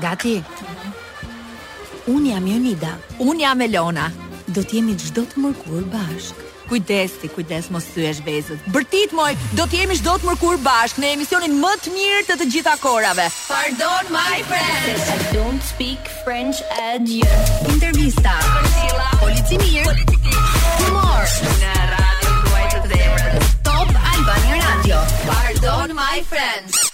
Gati? Unë jam Jonida. Unë jam Elona. Do të jemi çdo të mërkurë bashkë. Kujdes ti, kujdes mos thyesh vezët. Bërtit moj, do të jemi çdo të mërkurë bashkë në emisionin më të mirë të të gjitha kohërave. Pardon my French. I don't speak French at you. Intervista. Priscilla, polici mirë. Humor. Në radio të zemrës. Top Albania Radio. Pardon my French.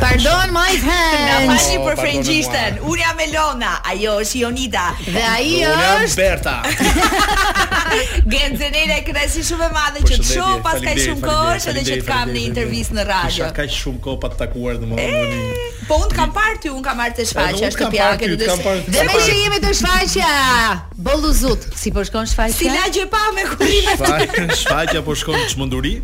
Pardon, my French. Na falni për frëngjishten. Unë jam Elona, ajo është Jonida dhe ai është Unë jam Berta. Gent Zenelaj, kënaqësi shumë e madhe që të shoh pas kaq shumë kohësh edhe që të kam në intervistë në radio. Kisha kaq shumë kohë pa të takuar domethënë. Po unë të kam parë ty, unë kam ardhur te shfaqja shtëpiake në dyshe. Dhe me që jemi te shfaqja. Bollu zut, si po shkon shfaqja? Si lagj e pa me kurrime. Shfaqja po shkon çmenduri.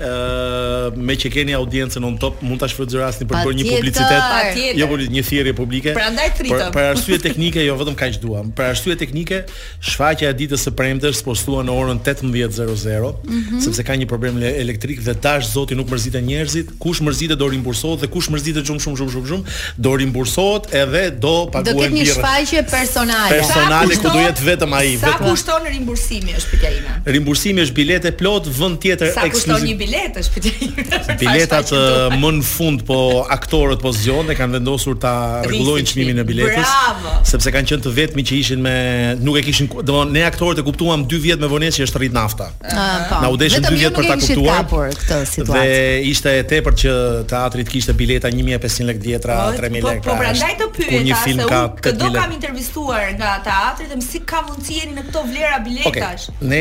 Ë, uh, me që keni audiencën on top, mund ta shfrytëzoj rastin për të bërë një publicitet. Patjetër. Jo një thirrje publike. Prandaj të thirrëm. Për, për arsye teknike, jo vetëm kaq duam. Për arsye teknike, shfaqja e ditës së premtes spostua në orën 18:00, mm -hmm. sepse ka një problem elektrik dhe dashtë zoti nuk mërziten njerëzit, Kush mërzitet do rimbursohet dhe kush mërzitet shumë shumë shumë shumë shumë do rimbursohet edhe do i paguhen birra. Do ketë një shfaqje personale. Personale ku do jetë vetëm ai, vetëm. Sa kushton rimbursimi është pyetja ime. Rimbursimi është biletë plot, vend tjetër ekskluziv. Sa kushton një biletë është pyetja ime. Biletat më në fund po aktorët po zgjohen dhe kanë vendosur ta rregullojnë çmimin e biletës. Bravo. Sepse kanë qenë të vetmit që ishin me nuk e kishin, domthonë ne aktorët e kuptuam 2 vjet me vonesë që është rrit nafta. Po. Na u deshën dy vjet për ta kuptuar. Kapur këtë situatë. Dhe ishte e tepërt që teatri të kishte bileta 1500 lekë të vjetra, 3000 po, lekë. Po, po prandaj të pyeta se unë këdo kam intervistuar nga teatri them si ka mundësi jeni në këto vlera biletash. Okay. Ne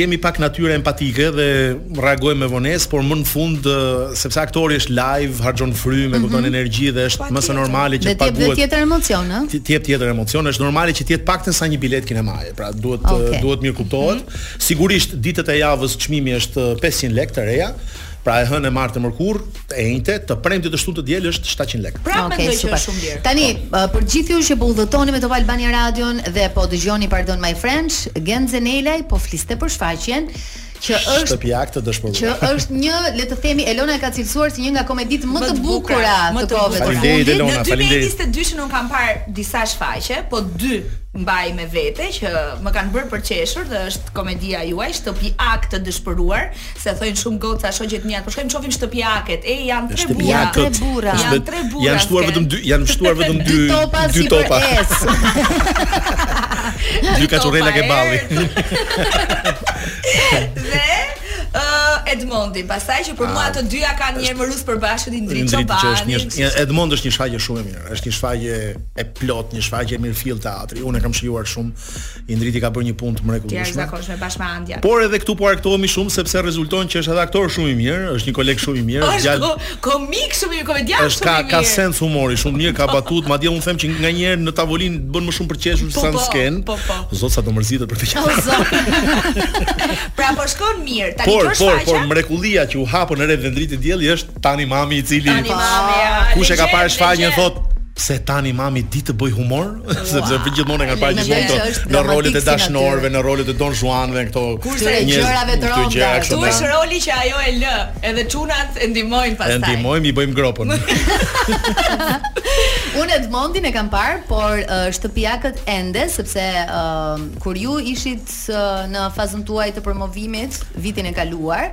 jemi pak natyrë empatike dhe reagojmë me vonesë, por më në fund sepse aktori është live, harxhon frymë, mm -hmm, e kupton energji dhe është mëse normale që të paguhet. Dhe tjetër emocion, ëh? Të jep tjetër emocion, është normale që të jetë paktën sa një biletë kinemaje. Pra duhet okay. duhet mirëkuptohet. Mm -hmm. Sigurisht ditët e javës çmimi është pesëqind lekë të reja, pra e hënë, e martë, e mërkurë, të enjte, të premte, të shtunë, të diel është shtatëqind lekë. Prapë mendoj që është shumë lirë. Tani, për gjithë ju që po udhëtoni me Top Albania Radion dhe po dëgjoni Pardon My French, Gent Zenelaj po fliste për shfaqjen që është Shtëpiak të dëshpëruar. Që është një, le të themi, Elona e ka cilësuar si një nga komeditë më të bukura të kohëve të fundit. Faleminderit Elona, faleminderit. Në dy mijë e njëzet e dyshin unë kam parë disa shfaqje, po dy Mbaj me vete që më kanë bërë për qeshur dhe është komedia juaj Shtëpiakë të dëshpëruar se thojnë shumë goca shoqe të mia po shkojmë shofim Shtëpiakët e janë tre burra tre burra janë tre burra janë shtuar vetëm dy janë shtuar vetëm dy dy topa dy kaçurrela te balli dhe Edmondi, pastaj që për mua ah, të dyja kanë një emërues të përbashkët Indrit Çobani. Edmond është një shfaqje shumë e mirë. Është një shfaqje e plotë, një shfaqje e mirëfilltë teatri. Unë e kam shijuar shumë. Indriti ka bërë një punë të mrekullueshme. Të jashtëzakonshme bashkë me Andja. Por edhe këtu po argëtohemi shumë sepse rezulton që është edhe aktor shumë i mirë, është një koleg shumë i mirë, është djalë komik shumë i mirë, komedian shumë i mirë. Është ka ka sens humori shumë të mirë, ka batutë, madje unë them që nganjëherë në tavolinë bën më shumë për të qeshur po, sa në po, skenë. Po, po. Zot sa do mërzitet për këtë. Pra po shkon mirë, tani kjo është. Por, por, por mrekullia që u hapën rrezet e ndrit të dielli është Tani mami i cili Tani mami Kush e ka parë shfaqjen thotë Pse tani mami di të bëjë humor? Sepse për gjithmonë e kanë parë gjithmonë këto në rolet e dashnorëve, në rolet e Don Juanëve këto. Kurse e gjërave të rënda. Këtu është roli që ajo e lë, edhe çunat e ndihmojnë pastaj. E ndihmojmë, i bëjmë gropën. Unë Edmondin e kam parë, por uh, shtëpiakët ende sepse uh, kur ju ishit uh, në fazën tuaj të promovimit vitin e kaluar,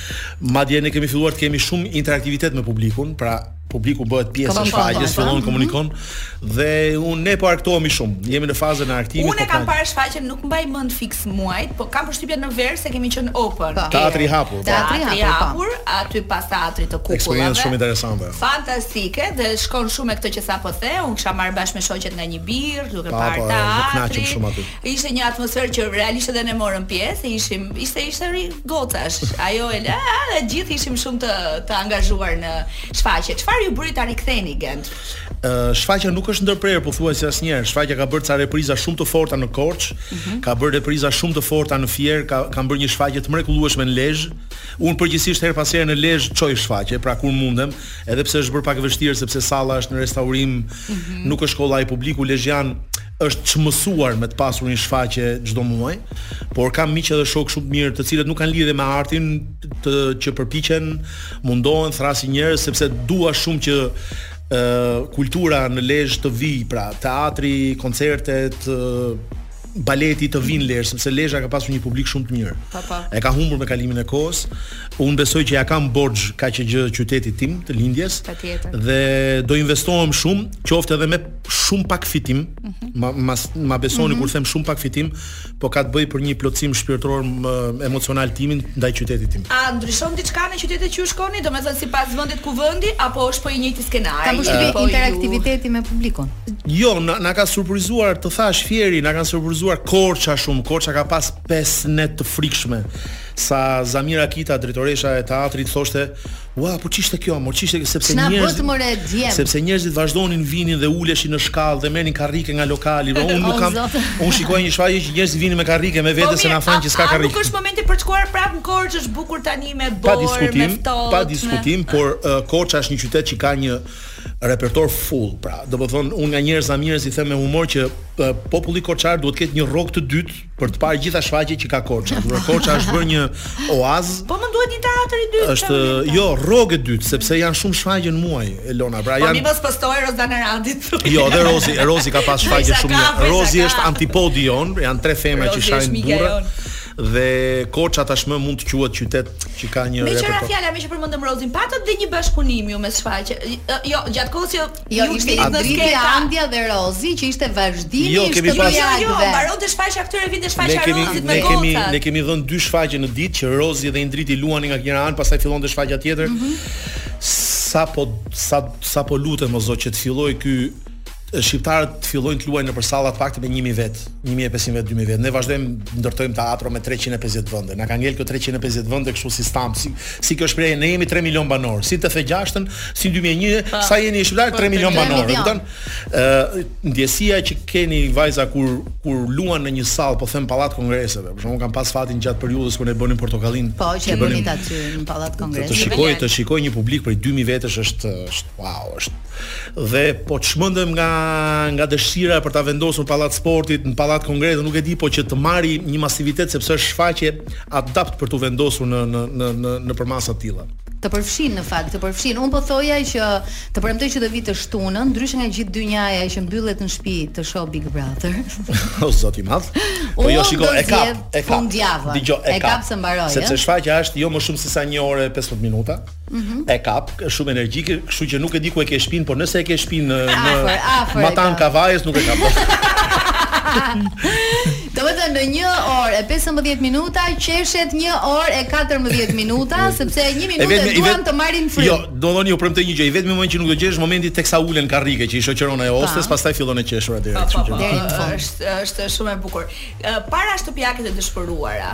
Madje ne kemi filluar të kemi shumë interaktivitet me publikun, pra publiku bëhet pjesë e shfaqjes, fillon komunikon mhm. dhe unë ne po argëtohemi shumë. Jemi në fazën e argëtimit. Unë e kam parë shfaqjen, nuk mbaj mend fiks muajin, po kam përshtypjen në verë se kemi qenë open. Po. Teatri i hapur. Po. Teatri i po. hapur, aty pas teatrit të kukullave. Eksperiencë shumë interesante. Fantastike dhe shkon shumë me këtë që sapo the, unë kisha marrë bashkë me shoqet nga një birrë, duke parë teatrin. Ishte një atmosferë që realisht edhe ne morëm pjesë, ishim ishte ishte Gocash, ajo e la, të gjithë ishim shumë të të angazhuar në shfaqje. Çfarë ju bëri ta riktheni Gent? Uh, shfaqja nuk është ndërprerë pothuajse asnjëherë. Shfaqja ka bërë ca repriza shumë të forta në Korçë, mm -hmm. ka bërë repriza shumë të forta në Fier, kam bërë një shfaqje të mrekullueshme në Lezhë. Unë përgjithsisht herë pas here në Lezhë çoj shfaqje, pra kur mundem, edhe pse është bërë pak e vështirë sepse salla është në restaurim, mm -hmm. nuk është kollaj, publiku lezhjan. është çmësuar me të pasur një shfaqje çdo muaj, por kam miq edhe shokë shumë të mirë, të cilët nuk kanë lidhje me artin, të që përpiqen, mundohen, thërrasin njerëz sepse duan shumë që ë kultura në Lezhë të vijë, pra teatri, koncertet, baleti të vijë në Lezhë, sepse Lezha ka pasur një publik shumë të mirë. Po, po. E ka humbur me kalimin e kohës. Unë besoj që ia kam borxh kaq gjë qytetit tim të lindjes. Patjetër. Dhe do investohem shumë, qoftë edhe me shumë pak fitim, ma ma, ma besoni kur them shumë pak fitim, po ka të bëjë për një plotësim shpirtëror emocional timin ndaj qytetit tim. A ndryshon diçka në qytetet që ju shkoni, domethënë sipas vendit ku vendi apo është po i njëjti skenari? Kam përshtypjen apo ju- interaktiviteti me publikun. Jo, na, na ka surprizuar, të thash Fieri, na ka surprizuar Korça shumë. Korça ka pas pesë net të frikshme. Sa Zamira Kita, drejtoresha e teatrit thoshte, Ua, po ç'ishte kjo mor, ç'ishte kjo sepse njerëzit. Ç'na bëtë mor e djem. Sepse njerëzit vazhdonin vinin dhe uleshin në shkallë dhe merrnin karrike nga lokali, po unë nuk kam. Unë shikoj një shfaqje që njerëzit vinin me karrike me vete po se na thonë që s'ka karrike. Po nuk është momenti për të shkuar prapë në Korçë, është bukur tani me borë, pa diskutim, me ftohtë. Pa diskutim, por uh, Korça është një qytet që ka një repertor full, pra. Domethënë unë nganjëherë Zamirës i them me humor që uh, populli korçar duhet të ketë një rrogë të dytë për të parë gjithë shfaqjet që ka Korça. Por Korça është bërë një oaz. Po më duhet një teatër i dytë. Është jo rrogë e dytë, sepse janë shumë shfaqje në muaj Elona. Pra po, janë Po m'i pas postoi Rozana Radi. Jo, dhe Rozi, Rozi ka pas shfaqje shumë. Rozi është antipodi jon, janë tre femra që shajnë burra dhe Korça tashmë mund të quhet qytet që ka një repertor. Meqë ra fjala meqë përmendëm Rozin, patët dhe një bashkëpunim ju me shfaqje. Jo, gjatë kohës që Jo, Ju ishte keni dhënë Indriti, sketa. Andja dhe Rozi që ishte vazhdimi Jo, i kemi Jo, pas- jo, jo, shtëpiakëve. mbaronte shfaqja këtyre vinte Ne shfaqja kemi Rozit me ne kemi gocat. ne kemi dhënë dy shfaqje në ditë që Rozi dhe Indriti luanin nga njëra anë, pastaj fillonte shfaqja tjetër. Mhm. Sa po sa sa po lutem o Zot që të fillojë ky shqiptarët të fillojnë të luajnë nëpër salla të paktën me 1000 vet. 1500 vet, 2000 vet. Ne vazhdojmë ndërtojmë teatro me 350 vende. Na ka ngel kjo 350 vende kështu si stampë, si si kjo shprehje ne jemi 3 milion banor. Si të the gjashtën, si 2001, pa, sa jeni shqiptar 3 milion banor, e kupton? Ë ndjesia që keni vajza kur kur luan në një sallë, po them pallat kongreseve. Për shembull, kam pas fatin gjatë periudhës kur ne bënim Portokallinë. Po, që bënim aty në pallat kongreseve. Të shikosh, të shikosh një publik prej 2000 vetësh është është Wow, është. Dhe po çmendem nga nga dëshira për ta vendosur pallat sportit, në pallat kongresit, nuk e di, po që të marrë një masivitet sepse është shfaqje adapt për t'u vendosur në në në në në përmasa të tilla. Të përfshin në fakt, të përfshin. Unë po thoja që të premtoj që do vi të shtunën, ndryshe nga gjithë dynjaja që mbyllet në shtëpi të shoh Big Brother. o zot i madh. Po jo shiko, e kap, e kap. Dëgjo, e kap. E kap se mbaron. Sepse shfaqja është jo më shumë se sa 1 orë e 15 minuta. E kap, shumë energjike, kështu që nuk e di ku e ke shpinë, por nëse e ke shpinë afër, afër. Matan Kavajës nuk e kap. Domethënë në 1 orë e 15 minuta qeshet 1 orë e 14 minuta sepse 1 minutë e duan të marrin frymë. Jo, domethënë ju premtoj një gjë, i vetmi moment që nuk do qeshë momenti teksa ulet në karrike që i shoqëron ajo hostes, pastaj fillon e qeshura, të. Është është shumë e bukur. Para shtëpiakët e dëshpëruara.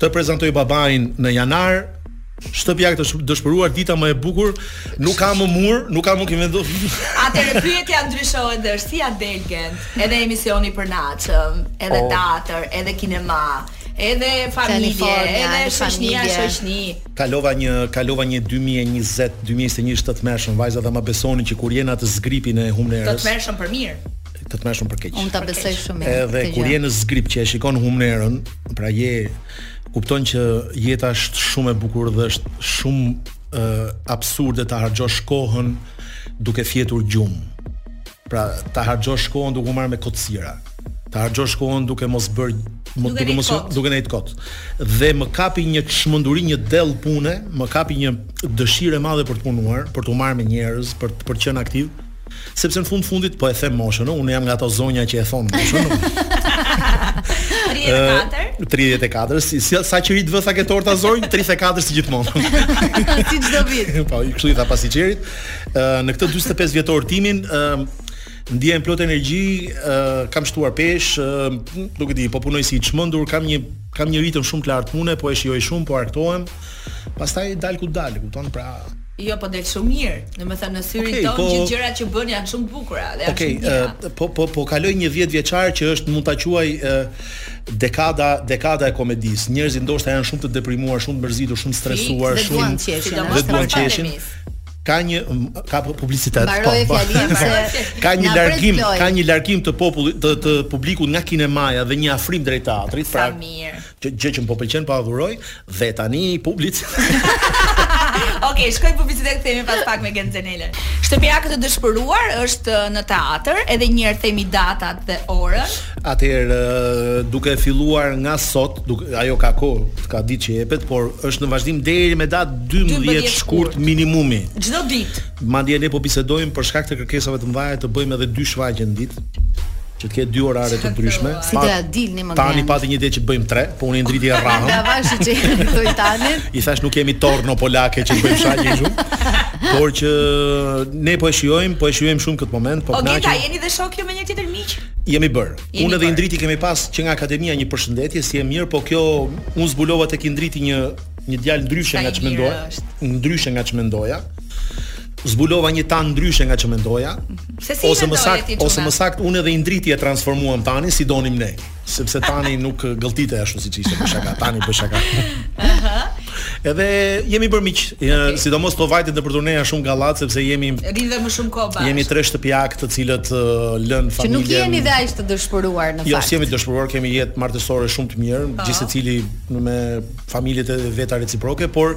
Të prezantoj babain në janar. Shtëpiakët e dëshpëruar dita më e bukur, nuk kam, mirë, nuk kam kemi vendos. Atëherë pyetja ndryshohet dhe është si ia del Gent? Edhe emisioni përnatshëm, edhe oh. teatër, edhe kinema, edhe familje, edhe shoqni, shoqni. Kalova një kalova një 2020, 2021 të tmerrshëm, vajza. Ta ma besoni që kur je në atë zgripin e humnerës. Të tmerrshëm për mirë. të tmerrshëm për keq. Unë ta besoj shumë mirë. Edhe kur je në zgrip që e shikon humnerën, pra e kupton që jeta është shumë e bukur dhe është shumë uh, absurde ta harxhosh kohën duke fjetur gjumë. Pra ta harxhosh kohën duke u marrë me kotësira. Ta harxhosh kohën duke mos bër duke, duke mos duke nejt kot. Dhe më kapi një çmenduri, një dell pune, më kapi një dëshirë e madhe për të punuar, për t'u marrë me njerëz, për për të qenë aktiv. Sepse në fund fundit po e them moshën, unë jam nga ato zonja që e thon moshën. 34. 34, si, sa qirinj të vë te torta zonjë, 34 si gjithmonë. si çdo vit. po, ai kështu i tha pastiçierit. Ë në këtë 45 vjetor timin, ë ndjehem plot energji, ë kam shtuar peshë, ë nuk e di, po punoj si i çmendur, kam një kam një ritëm shumë të lartë pune, po e shijoj shumë, po argëtohem. Pastaj dal ku dal, kupton? Pra, Jo po del shumë mirë, domethënë në syrin okay, tonë po, gjithë gjërat që bën janë shumë të bukura dhe janë okay, shumë të mira. Po po po kaloj një 10 vjeçar që është mund ta quaj dekada dekada e komedisë. Njerëzit ndoshta janë shumë të deprimuar, shumë të mërzitur, shumë të stresuar, shumë dhe duan të qeshin. Ka një ka publicitet. Po, po. ka një largim, ka një largim të popullit të, të publikut nga kinemaja dhe një afrim drejt teatrit. Pra, sa mirë. Gjë që më po pëlqen po adhuroj dhe tani publicitet. Okej, shkojmë publicitet dhe kthehemi pas pak me Gent Zenelajn. Shtëpiakët e dëshpëruar është në teatr, edhe një herë themi datat dhe orën. Atëherë duke filluar nga sot, duke ajo ka kohë, ka ditë që jepet, por është në vazhdim deri me datë 12, 12 shkurt minimumi. Çdo ditë. Madje ne po bisedojmë për shkak të kërkesave të mëdha të bëjmë edhe dy shfaqje në ditë. Që të ketë dy orare të ndryshme. Si do ia dilni? Tani pati një ide që të bëjmë tre, po unë e Indriti e rrahëm. Nga vashi që i thoi tani. I thash nuk jemi porno polake që bëjmë shfaqje kështu. Por që ne po e shijojmë, po e shijojmë shumë këtë moment, po kënaqemi. Okej, jeni dhe shokë ju me njëri-tjetrin miq? Jemi bër. Unë dhe Indriti kemi pas që nga akademia një përshëndetje, si je mirë, po kjo unë zbulova tek Indriti një një djalë ndryshe nga ç'mendoja, ndryshe nga ç'mendoja. Zbulova një Tan ndryshe nga ç'e mendoja. Se si ose më sakt, ose më sakt unë edhe Indriti e transformuam Tanin si donim ne, sepse Tani nuk gëlltitej ashtu siç ishte për shaka, tani për shaka. Aha. Edhe jemi bërë miq, okay. sidomos kur vajtëm nëpër turne ka shumë gallatë sepse jemi rrimë dhe më shumë kohë bashkë. Jemi tre shtëpiakë të cilët lënë familjen. Që nuk jeni dhe aq të dëshpëruar në jo, fakt. Jo, s'jemi të dëshpëruar, kemi jetë martësore shumë të mirë, po. gjithsecili me familjet e veta reciproke, por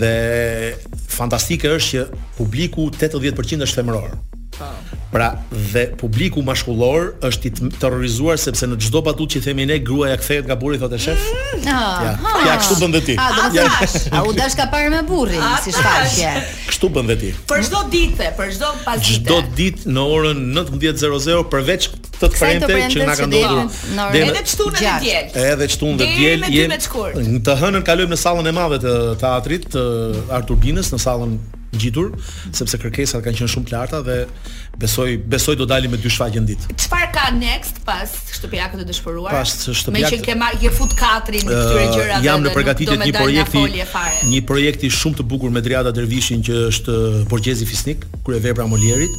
Dhe fantastike është që publiku 80% është femëror. Po. Pra dhe publiku mashkullor është i terrorizuar sepse në çdo batutë që themi ne gruaja kthehet nga burri thotë sheh. Mm, ja, ja kështu bën dhe ti. A, ja të thashë? A u dash ka parë me burrin si shfaqje? Kështu bën dhe ti. Për çdo ditë, për çdo pasdite. Çdo ditë në orën 19:00 përveç të premtes që na ka ndodhur. Deri edhe shtunë dhe diel. Edhe shtunë dhe diel. Deri me 12 shkurt. Ne të hënën kalojmë në sallën e madhe të teatrit te ArTurbinës, në sallën ngjitur, sepse kërkesat kanë qenë shumë të larta dhe besoj besoj do dalim me dy shfaqje në ditë. Çfarë ka next pas shtëpiakut të dëshpëruar? Pas shtëpiakut. Meqë ke marrë ke fut të katërtin uh, këtyre gjërave. Jam në përgatitje të një projekti, një projekti shumë të bukur me Driada Dervishin që është Borgjezi Fisnik, kryevepra e Molierit.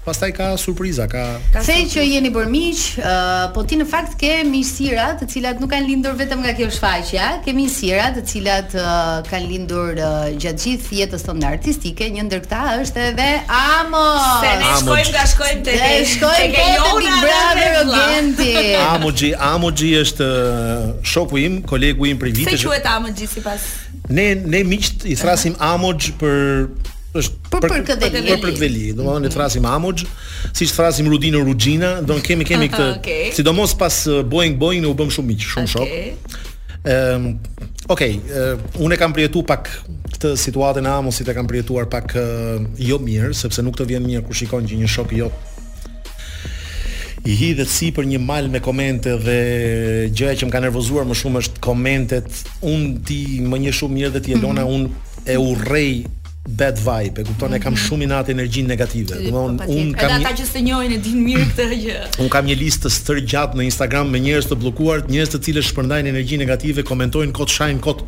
Pastaj ka surpriza, ka Meqë jeni bërë miq, uh, po ti në fakt ke miqësira të cilat nuk kanë lindur vetëm nga kjo shfaqja, ke miqësira të cilat uh, kanë lindur uh, gjatë gjithë jetës tënde artistike, një ndër këta është edhe Amos. Se ne shkojmë nga shkojmë te ne. Shkojmë te Big Brother o Genti. Amoxhi, Amoxhi është shoku im, kolegu im prej vitesh. Pse quhet Amoxhi sipas Ne ne miqtë i thrasim Amoxh për është për për këtë veli. Për këtë veli, domethënë i thrasim Amoxh, siç thrasim Rudinën Ruxhina, domethënë kemi kemi këtë. okay. Sidomos pas uh, Boeing Boeing ne u bëm shumë miq, shumë shokë. Ehm, okay, uh, unë e kam përjetu pak këtë situatën e Amosit e kam përjetuar pak uh, jo mirë, sepse nuk të vjen mirë kur shikon që një shok i jot i hidhet sipër një mal me komente dhe gjëja që më ka nervozuar më shumë është komentet un ti më njeh shumë mirë dhe ti Elona mm -hmm. un e urrej bad vibe, e kupton, mm -hmm. e kam mhm. shumë inat energjinë negative. Domethënë, po, un kam Edhe ata që s'të njohin e dinë mirë këtë gjë. Un kam një listë të stërgjatë në Instagram me njerëz të bllokuar, njerëz të cilët shpërndajnë energji negative, komentojnë kot shajnë kot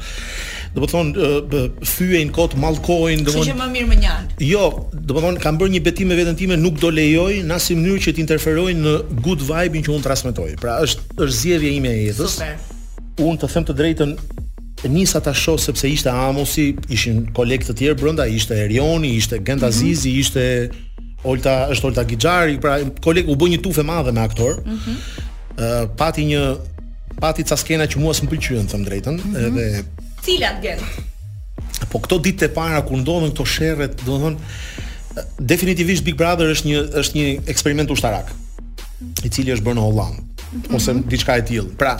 Domethënë fyejnë kot, mallkojnë, domethënë. Kështu që më mirë mënjanë. Jo, domethënë kam bërë një betim me veten time, nuk do lejoj në asnjë mënyrë që të interferojnë në good vibe-in që un transmetoj. Pra është është zgjedhja ime e jetës. Super. Un të them të drejtën, e nisa ta shoh sepse ishte Amosi, ishin kolegë të tjerë brenda, ishte Erioni, ishte Gent mhm. Hazizi, mm -hmm. ishte Olta, është Olta Gixhari, pra kolegë u bë një tufë e madhe me aktorë. Mhm. Mm pati një Pati ca skena që mua s'më pëlqyen, them të drejtën, mm -hmm. edhe... Cilat, Gert? Po këto ditë të para, kur ndodhën këto sherret, domethënë, definitivisht Big Brother është një, është një eksperiment ushtarak, i cili është bërë në Holandë, mm -hmm. ose diçka e tillë. Pra,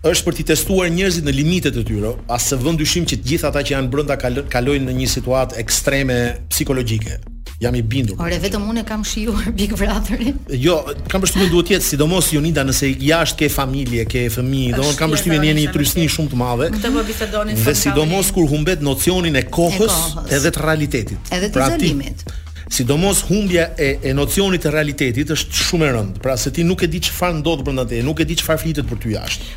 është për t'i testuar njerëzit në limitet e tyre, as s'e vë në dyshim që të gjithë ata që janë brenda kalojnë në një situatë ekstreme psikologjike. Jam i bindur. Ore vetëm unë kam shijuar Big Brother-in. Jo, kam përshtypjen duhet të jetë sidomos Jonida nëse jashtë ke familje, ke fëmijë, domethënë kam përshtypjen je në një trysni shumë të madhe. Këtë po bisedonin Dhe sidomos kur humbet nocionin e kohës, edhe të realitetit. Edhe të izolimit. Sidomos humbja e e nocionit të realitetit është shumë e rëndë. Pra se ti nuk e di çfarë ndodh brenda teje, nuk e di çfarë flitet për ty jashtë.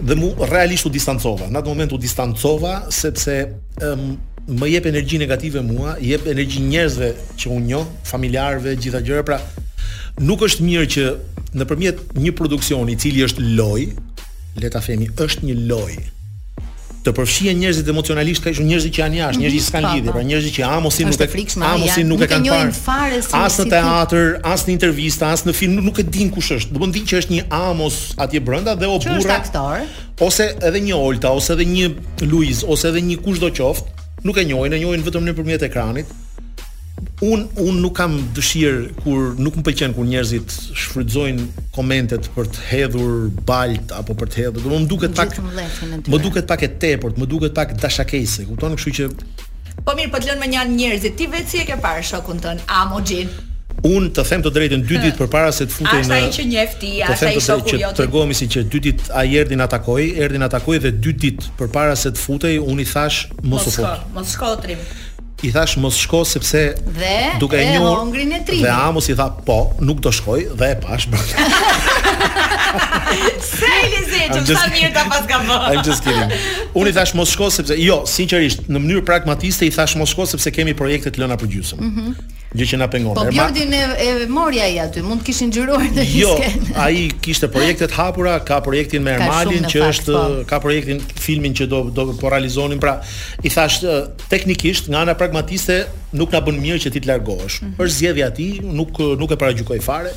dhe unë realisht u distancova. Në atë moment u distancova sepse um, më jep energji negative mua, jep energji njerëzve që unë njoh, familjarëve, gjithë gjërat, pra nuk është mirë që nëpërmjet një produksioni i cili është lojë, le ta themi, është një lojë të përfshihen njerëzit emocionalisht, kaq shumë njerëz që janë jashtë, njerëz që s'kanë mhm. lidhje, pra njerëz që Amosin nuk e kanë, Amosin nuk e kanë parë. As në teatr, as në intervista, as në film nuk e dinë kush është. Domethënë që është një Amos atje brenda dhe o burra. Çfarë aktor? Ose edhe një Olta ose edhe një Luiz ose edhe një kushdo qoftë, nuk e njohin, e njohin vetëm nëpërmjet ekranit. Unë unë nuk kam dëshirë kur nuk më pëlqen kur njerëzit shfrytëzojnë komentet për të hedhur baltë apo për të hedhur, do më duket pak më duket pak e tepërt, më duket pak dashakeqe, kupton? Kështu që Po mirë po të lënë mënjanë njerëzit ti vetë si e ke parë shokun tënd Amosin. Unë të them të drejtën dy ditë përpara se të futej në A është ai që njeh ti, a është ai shoku jot. Të tregohem i sinqertë, dy ditë ai erdhi na takoi, erdhi na takoi dhe dy ditë përpara se të futej unë i thashë mos u fut. Mos shko, mos trim. I thashë mos shko sepse dhe duke e njohur dhe hongrin e trimit. Dhe Amos i tha po, nuk do shkoj dhe e pashë. Pse i lezetshëm, sa mirë ta paska bë. I'm just kidding. Unë i thashë mos shko sepse jo, sinqerisht, në mënyrë pragmatiste i thashë mos shko sepse kemi projekte të lëna për gjysmë. Mm -hmm. Gjë që na pengon. Po Bjordin e, e mori ai aty, mund të kishin xhiruar të jo, skenë. Jo, ai kishte projekte të hapura, ka projektin me Ermalin që fakt, është po. ka projektin filmin që do do po realizonin, pra i thashë teknikisht nga ana pragmatiste nuk na bën mirë që ti të largohesh. Mm -hmm. Është zgjedhja e tij, nuk nuk e paragjykoj fare.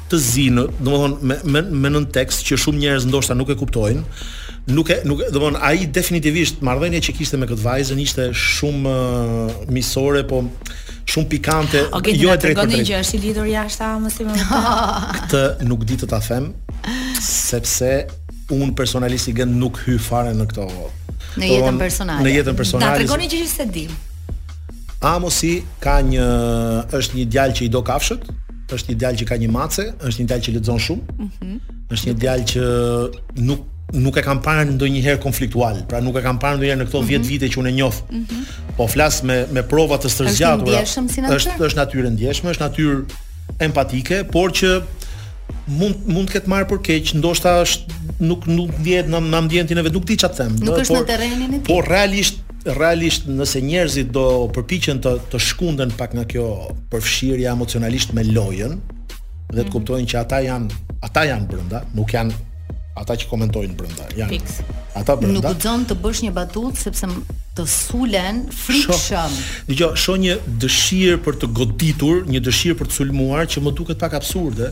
të zi në, domethënë me me me nëntekst që shumë njerëz ndoshta nuk e kuptojnë. Nuk e nuk domethënë ai definitivisht marrëdhënia që kishte me këtë vajzën ishte shumë uh, miqësore, po shumë pikante, okay, jo e drejtpërdrejtë. Okej, që është i lidhur jashtë Amosi më. Këtë nuk di të ta them sepse unë personalisht si Gert nuk hy fare në këto në jetën personale. Në jetën personale. Ta tregoni gjë që s'e di. Amosi ka një është një djalë që i do kafshët, është një djalë që ka një mace, është një djalë që lexon shumë. Ëh. Mm -hmm. Është një djalë që nuk nuk e kam parë ndonjëherë konfliktual, pra nuk e kam parë ndonjëherë në këto 10 mm -hmm. vite që unë e njoh. Mm -hmm. Po flas me me prova të stërzgjatura. Është si është është natyrë e ndjeshme, është natyrë empatike, por që mund mund të ketë marrë për keq, ndoshta është nuk nuk ndjehet në ambientin e vet, nuk di çfarë të them. Nuk është por, në terrenin e tij. Por realisht Realisht nëse njerëzit do përpiqen të të shkunden pak nga kjo përfshirja emocionalisht me lojën dhe të mhm. kuptojnë që ata janë ata janë brenda, nuk janë ata që komentojnë brenda. Janë Fix. ata brenda. Nuk guxon të bësh një batutë sepse të sulen frikshëm. Dëgjoj, shoh një dëshirë për të goditur, një dëshirë për të sulmuar që më duket pak absurde.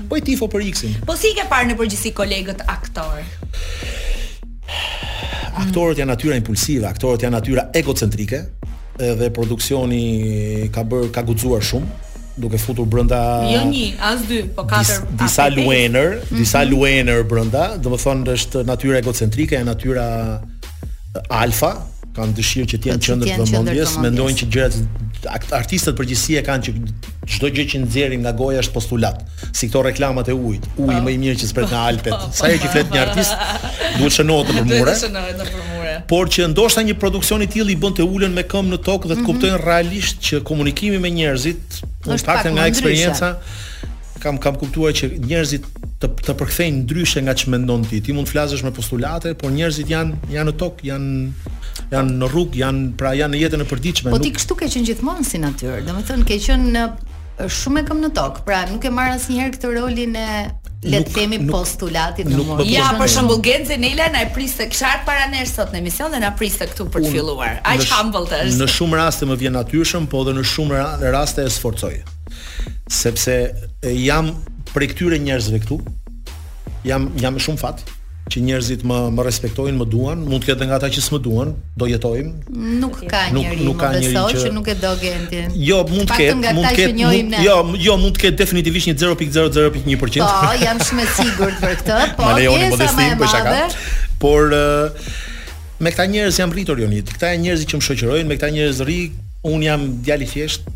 Bëj tifo për X-in. Po si i ke parë në përgjithësi kolegët aktorë? Aktorët janë natyra impulsive, aktorët janë natyra egocentrike, edhe produksioni ka bërë ka guxuar shumë duke futur brenda Jo një, as dy, po katër. Dis, disa luener, mm -hmm. disa luener brenda, domethënë është natyra egocentrike, janë natyra alfa, kanë dëshirë që të jenë në qendër të vëmendjes, mendojnë që gjërat artistët në përgjithësi e kanë që çdo gjë që nxjerrin nga goja është postulat, si këto reklamat e ujit, uji më i mirë që zbret nga Alpet. Po, po, Sa herë që po, flet një artist, duhet shënohet nëpër mure. Duhet shënohet nëpër mure. Por që ndoshta një produksion i tillë i bën të ulen me këmbë në tokë dhe të mhm. kuptojnë realisht që komunikimi me njerëzit, kontakti nga eksperienca, Kam kam kuptuar që njerëzit të të përkthejnë ndryshe nga ç'mendon ti. Ti mund të flasësh me postulate, por njerëzit janë janë në tokë, janë janë në rrugë, janë pra janë në jetën e përditshme. Po ti kështu ke qenë gjithmonë si natyrë. Domethënë ke qenë shumë me këmbë në tokë. Pra nuk e merr asnjëherë këtë rolin e le të themi postulatit në mund. Ja, për shembull Gent Zenelaj na priste, ka ardhur para nesh sot në emision dhe na priste këtu për të filluar. Aq humble është. Në shumë raste më vjen natyrshëm, po edhe në shumë raste e sforcoj. Sepse jam prej këtyre njerëzve këtu. Jam jam me shumë fat që njerëzit më më respektojnë, më duan, mund të ketë nga ata që s'më duan, do jetojmë. Nuk ka nuk, njeri, nuk ka njeri që... që nuk e do Gentin. Jo, mund të ketë, mund të ketë, jo, jo, mund të ketë definitivisht një 0.001%. Po, jam shumë i sigurt për këtë, po pjesa më e madhe. Por me këta njerëz jam rritur Jonit. Këta janë njerëzit që më shoqërojnë, me këta njerëz rri, un jam djalë i thjeshtë,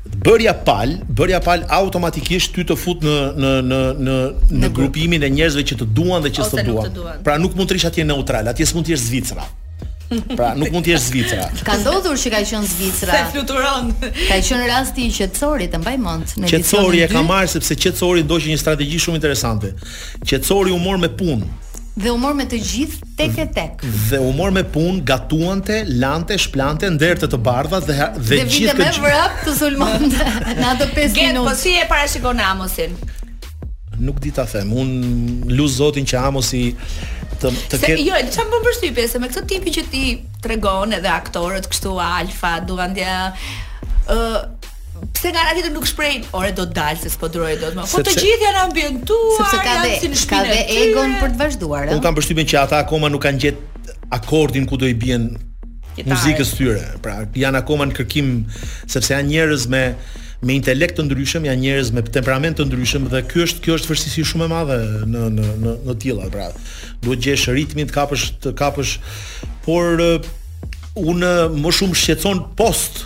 Bërja palë, bërja palë automatikisht ty të fut në në në në në grupimin e njerëzve që të duan dhe që s'të duan. Pra nuk mund të rish atje neutral, atje s'mund të jesh Zvicra. Pra nuk mund të jesh Zvicra. Ka ndodhur që ka qenë Zvicra. Se fluturon. Ka qenë rasti i Qetësorit, e mbaj mend. Qetësori e ka marrë sepse Qetësori ndoqi një strategji shumë interesante. Qetësori u mor me punë. Dhe u mor me të gjithë tek e tek. Dhe u mor me punë, gatuante, lante, shplante, nderte të bardha dhe dhe, dhe gjithë këtë. Dhe vrap të sulmonte në ato 5 minutë. Gen, po si e parashikon Amosin? Nuk di ta them. Un lus Zotin që Amosi të të ketë. Jo, ça më bën përshtypje se me këtë tipin që ti tregon edhe aktorët kështu alfa, do doja ë Pse nga ana tjetër nuk shprehin, ore do të dalë se s'po duroj dot më. Po të gjithë janë ambientuar, sepse ka dhe si ka dhe egon për të vazhduar. Unë kam përshtypjen që ata akoma nuk kanë gjet akordin ku do i bien muzikës tyre. Pra janë akoma në kërkim sepse janë njerëz me me intelekt të ndryshëm, janë njerëz me temperament të ndryshëm dhe ky është kjo është vështirësi shumë e madhe në në në të tilla, pra duhet gjesh ritmin të kapësh të kapësh por unë më shumë shqetësohem post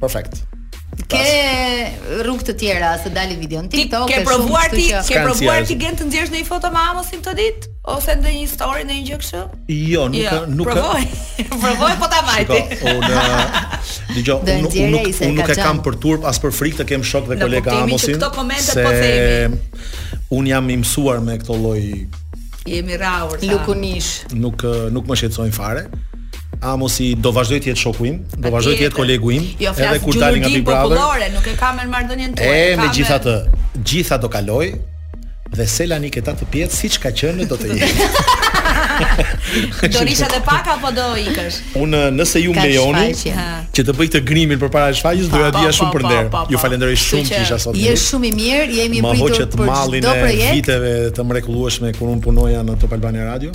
Perfekt. Ke rrugë të tjera se dali video në TikTok. Ti ke provuar ti, ke provuar ti Gen të nxjerrësh ndonjë foto me Amosin këtë ditë ose ndonjë story ndonjë gjë kështu? Jo, nuk jo, nuk provoj. provoj po ta mbajti. Unë dëgjoj, unë nuk unë nuk e kam për turp as për frikë të kem shok dhe koleg Amosin. Në kuptimin që këto po themi. Un jam i mësuar me këto lloj jemi rraur. lukunish. Nuk nuk më shqetësojnë fare. Amosi do vazhdoj të jetë shoku im, do vazhdoj të jetë kolegu im, jo, edhe kur dalim nga Big Brother. Popullore, nuk e kam në marrëdhënien tuaj. E megjithatë, gjitha do kaloj dhe Selaniku aty do jetë siç ka qenë do të jetë. do rrish edhe pak apo do ikësh? Unë nëse ju më lejoni që të bëj këtë grimin përpara shfaqjes, do ja dija shumë për nder. Ju falenderoj shumë që isha sot. Je shumë i mirëpritur për çdo projekt. Më hoqët mallin e viteve të mrekullueshme kur unë punoja në Top Albania Radio.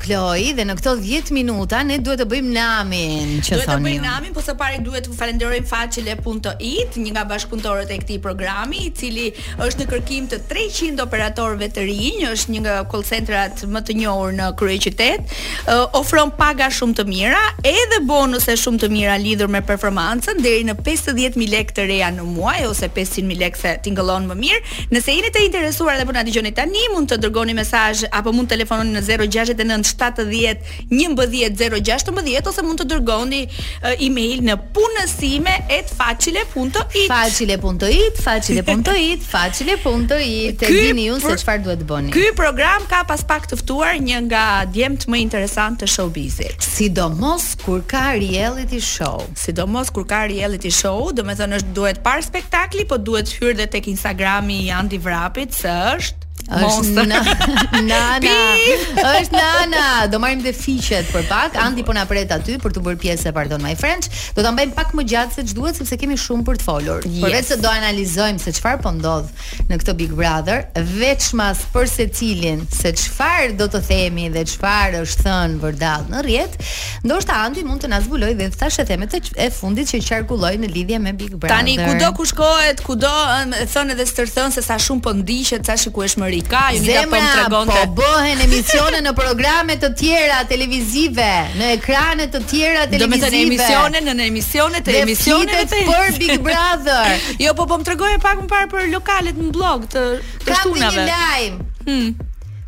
Kloi dhe në këto dhjetë minuta ne duhet të bëjmë namin që thoni ju. Duhet të bëjmë namin, po së pari duhet të falenderojmë facile punto it, një nga bashkëpunëtorët e këtij programi, i cili është në kërkim të 300 operatorëve të rinj, është një nga call centrat më të njohur në kryeqytet, ë, ofron paga shumë të mira, edhe bonuse shumë të mira lidhur me performancën, deri në 50000 lekë të reja në muaj ose 500000 lekë se tingëllon më mirë, Nëse jeni të interesuar dhe po na dëgjoni tani, mund të dërgoni mesazh apo mund të telefononi në 069 70 11 016 ose mund të dërgoni uh, email në punësime et facile punto it. Facile punto it, facile punto it, facile punto it. E dini ju se çfarë duhet të bëni. Ky program ka pas pak të ftuar një nga djemtë më interesant të showbizit. Sidomos kur ka reality show. Sidomos kur ka reality show, domethënë është duhet parë spektakli, po duhet hyrë dhe tek Instagrami i Andi Vrapit se është Është na, nana. Është nana. Do marrim dhe fiqet për pak. Andi po na pret aty për t'u bërë pjesë e Pardon My French. Do ta mbajmë pak më gjatë se ç'duhet sepse kemi shumë për të folur. Yes. Përveç se do analizojmë se çfarë po ndodh në këtë Big Brother, veçmas për secilin se çfarë do të themi dhe çfarë është thënë vërdall në rrjet, ndoshta Andi mund të na zbulojë dhe thashethemet e, e fundit që qarkullojnë në lidhje me Big Brother. Tani kudo ku shkohet, kudo thonë edhe stërthonë se sa shumë po ndiqet, sa shikueshmëri ka, Jonida po tregon. Po bëhen emisione në programe të tjera televizive, në ekrane të tjera televizive. Domethënë emisione në emisione të emisioneve për Big Brother. Jo, po po më tregoje pak më parë për lokalet në Bllok të të shtunave. Kam një lajm. Hmm.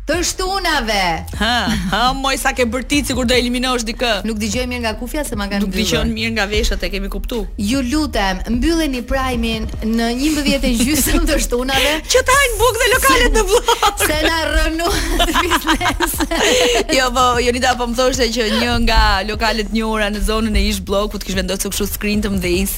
Të shtunave. Ha, ha, moj sa ke bërtit sikur do eliminosh dikë. Nuk dëgjoj mirë nga kufja se ma kanë mbyllur. Nuk dëgjon mirë nga veshët e kemi kuptu. Ju lutem, mbylleni prajmin në 11 e gjysmë të shtunave. Që të hanë bukë dhe lokalet në Bllok. Se na rrënu biznes. jo, po, Jonida po më thoshte që një nga lokalet e njohura në zonën e ish Bllokut kish vendosur kështu screen të mëdhenj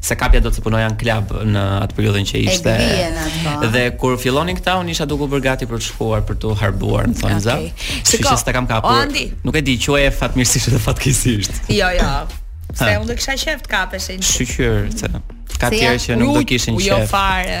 s'e kapja dot se punoja në klub në atë periudhën që ishte. Dhe kur fillonin këta, unë isha duke u bërë gati për të shkuar për t'u harbuar, në thonjëza. okay. Kështu që s'e kam kapur. Andi. Nuk e di, quaje fatmirësisht dhe fatkeqësisht. Jo, jo. Se unë do kisha qejf t'kapeshin. Shyqyr, se ka tjerë që nuk do kishin qejf. Jo fare.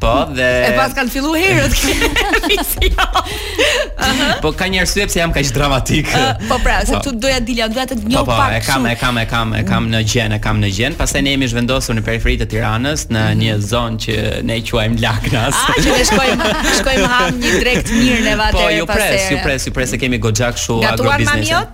Po, dhe E paskan fillu herët Po ka një arsye pse jam kaq dramatik. Uh, po pra, se këtu doja dilja, doja të njoh po, po, pak. Po, e kam, e kam, e kam, e kam në gjen, e kam në gjen. Pastaj ne jemi zhvendosur në periferi të Tiranës, në mhm. një zonë që ne e quajmë Laknas. Ah, që ne shkojmë, shkojmë hamë një drekë t'mirë ne vatë po, ju pres, ju pres, ju pres se kemi goxha kshu agrobiznes. Gatuan mami jot?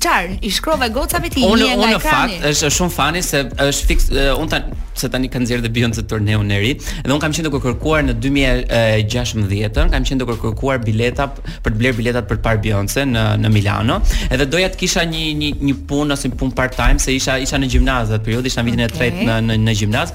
Çar, i shkrova gocave ti një nga ekrani. Unë në fakt është shumë fani se është fiks unë tani se tani ka nxjerrë dhe Beyoncé turneun e ri dhe unë kam qenë duke kërkuar në 2016-ën, kam qenë duke kërkuar bileta për të blerë biletat për të parë Beyoncé në në Milano, edhe doja të kisha një një një punë ose një punë part-time se isha isha në gjimnaz atë periudhë, isha vitin e tretë në në në gjimnaz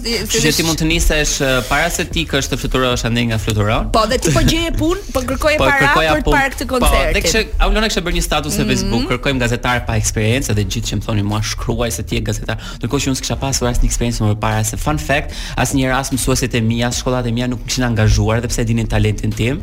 Kështu që ti mund të nisesh para se ti kshu të fluturosh andej nga fluturon. Po, dhe ti po gjeje punë, po kërkoje po, para për të parë këtë koncert. Po, dhe kish Aulona kishte bërë një status në mhm. Facebook, kërkojmë gazetar pa eksperiencë dhe gjithë më thonin mua shkruaj se ti je gazetar. Ndërkohë që unë s'kisha pasur asnjë eksperiencë më parë se fun fact, asnjëherë as mësuesit e mia, shkollat e mia nuk kishin angazhuar dhe pse e dinin talentin tim.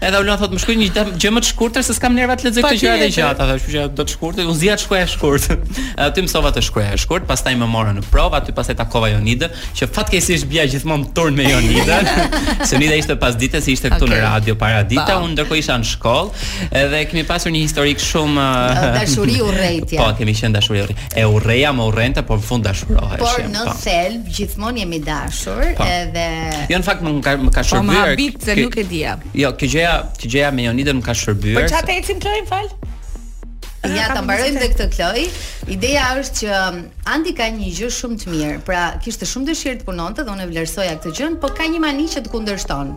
Edhe Aulona thotë më shkruaj një gjë- gjë më të shkurtër se s'kam nerva të lexoj këto gjëra të Patjetër. gjata, thash, kjo do të shkurtër, unë s'dija të shkruaja shkurt. Edhe aty mësova të shkruaja shkurt, pastaj më morën në provë, aty pastaj takova Jonidën, që fatkeqësisht bija gjithmonë turn me Jonidën. se Jonida ishte pasdite, se ishte këtu në Okej. radio paradite, Po. unë ndërkohë isha në shkollë, edhe kemi pasur një historik shumë Ë, dashuri urrejtje. Po, kemi qenë dashuri urrejtje. E urreja më urrente, por në fund dashurohesh. Por në thelb Gjithmonë jemi dashur pa. Po. edhe Jo në fakt më ka më ka po, shërbyer. Po më habit se nuk e dija. Jo, kjo gjëja, kjo gjëja me Jonidën më ka shërbyer. Po çfarë ecim Kloj, fal? Ja ta mbarojmë dhe këtë Kloj. Ideja është që um, Andi ka një gjë shumë të mirë. Pra, kishte shumë dëshirë të punonte dhe unë e vlerësoja këtë gjë, por ka një mani që të kundërshton.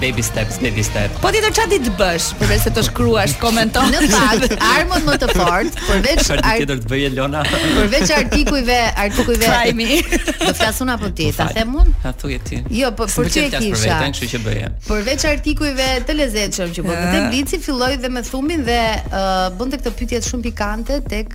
Baby steps, baby steps. Po tjetër çfarë di të bësh, përveç se të shkruash, komentosh. Në fakt, armën më të fortë, përveç çfarë di tjetër të bëjë Lona? Përveç artikujve, artikujve. Try me. Të flas unë apo ti, ta them unë? Thuaje ti. Jo, po për çfarë ti isha? Për çfarë që bëje? Përveç artikujve të lezetshëm që bën te Blici, filloi dhe me thumbin dhe uh, bënte këto pyetje shumë pikante tek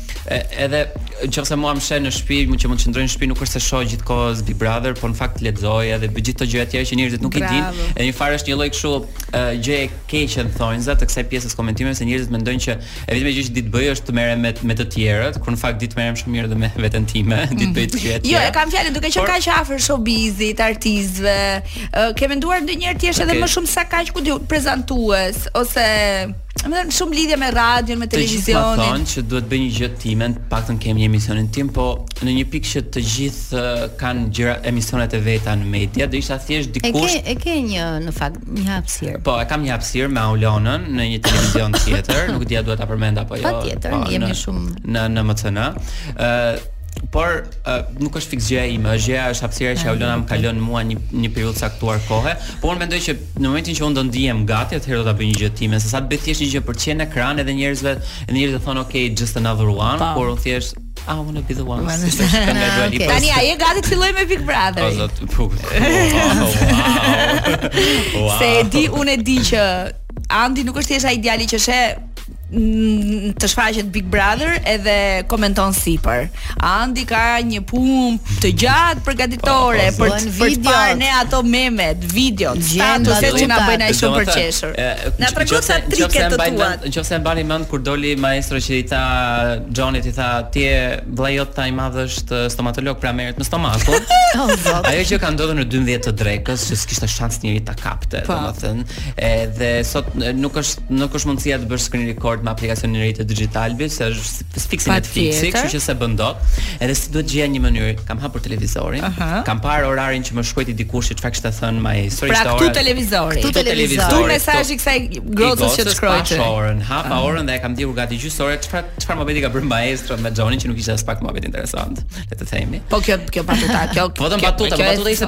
E, edhe nëse mua më sheh në shtëpi, meqë mund të qëndroj në shtëpi nuk është se shoh gjithkohë Big Brother, por në fakt lexoj edhe bëj gjithë ato gjëra të tjera që njerëzit nuk Bravo. i dinë. Edhe një farë është një lloj kështu gjë e keqe në thonjza të kësaj pjesës komentimeve se njerëzit mendojnë që e vetmja gjë që di të bëj është të merrem me, me të tjerët, kur në fakt di të merrem shumë mirë dhe me veten time, di të bëj gjëra tjera. Jo, e kam fjalën duke qenë kaq afër showbizit, artistëve. Ke menduar ndonjëherë të jesh edhe më shumë sa kaq ku di unë prezantues ose Me thënë, shumë lidhje me radion, me televizionin. Të gjithë më thonë që duhet të bëj një gjë timen, paktën të kem një emisionin tim, po në një pikë që të gjithë uh, kanë gjëra emisionet e veta në media, dhe është thjesht dikush... E ke, e ke një, në fakt, një hapsirë. Po, e kam një hapsirë me Aulonën në një televizion tjetër, nuk di a duhet ta përmend apo jo... Patjetër, po, jemi në, shumë... Në, në MCN. Uh, por uh, nuk është fiks gjëja ime, është gjëja është hapësira që Aulona më ka lënë mua në një periudhë të caktuar kohe, por unë mendoj që Në momentin që unë do ndihem gati, atëherë do ta bëj një gjë time, sesa të bëj thjesht një gjë për të qenë në ekran edhe njerëzve, edhe njerëzit të thonë ok, just another one, pa. Po. por unë thjesht I wanna be the one. okay. Tani a je gati të fillojmë me Big Brother? O Zot, po. Se e di, unë e di që Andi nuk është thjesht ai djali që she të shfaqet Big Brother edhe komenton sipër. Andi ka një punë të gjatë përgatitore po, po, për për të parë ne ato memet, videot, statuset që na bëjnë aq shumë për qeshur. Na trego ca trike të tua. Nëse e mbani mend kur doli maestro që i tha Xhonit i tha ti je vllai jot ai i madhi është stomatolog pra merret me stomakun. Ajo ka ndodhur në 12 të drekës, që s'kishte shans njeri ta kapte, po. domethënë, Edhe sot nuk është nuk është mundësia të bësh screen record me aplikacionin e ri të Digitalbit, se është fiks si Netflixi, kështu që s'e bën dot. Edhe siç duhet gjeja një mënyrë, kam hapur televizorin, uh -huh. kam parë orarin që më shkroi dikush që çfarë kishte thënë maestroja. Pra këtu televizori. Këtu televizori. Këtu mesazhi i kësaj gocës që të shkroi. Këtu orën, hapa uh -huh. orën dhe e kam ndenjur gati gjysë ore, çfarë çfarë muhabeti ka bërë maestro me Xhonin që nuk ishte aspak muhabet interesant, le të themi. Po kjo kjo batuta, kjo. Po do batuta, batuta ishte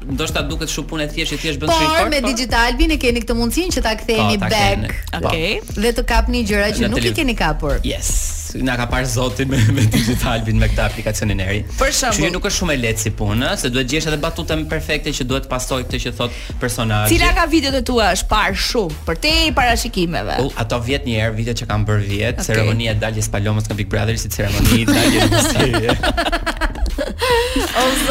Ndoshta duket shumë punë e thjeshtë që thjesht bën screen record. Por me Digitalbin e keni këtë mundësinë që ta ktheni po, back. Po. Okej. Dhe të kapni gjëra që nuk i keni kapur. Yes. Na ka parë Zoti me, me Digitalbin me këtë aplikacionin e ri. Për shembull, nuk është shumë e lehtë si punë, se duhet gjesh edhe batutën perfekte që duhet të pasojë këtë që thotë personazhi. Cila nga videot e tua është parë shumë? Përtej parashikimeve. Po ato vjet një herë, videot që kanë bërë vjet, okay. ceremonia e daljes Palomës nga Big Brother si ceremoni dalje në serie.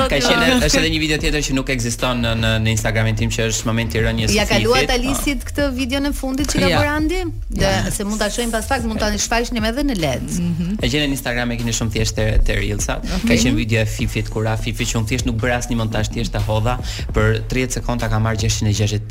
Ka qenë është edhe një video tjetër që nuk ekziston në në, në Instagramin tim që është momenti i rënies së Ja kalua ta, po. këtë video e fundit që ka bërë Andi, dhe se mund ta shohim pas pak, mund ta shfaqni edhe në LED. Mhm. E gjeni në Instagram e keni shumë thjesht te Reelsat. Ka qenë video e Fifit kur ra Fifi që un thjesht nuk bëra asnjë montazh thjesht e hodha për 30 sekonda ka marr 660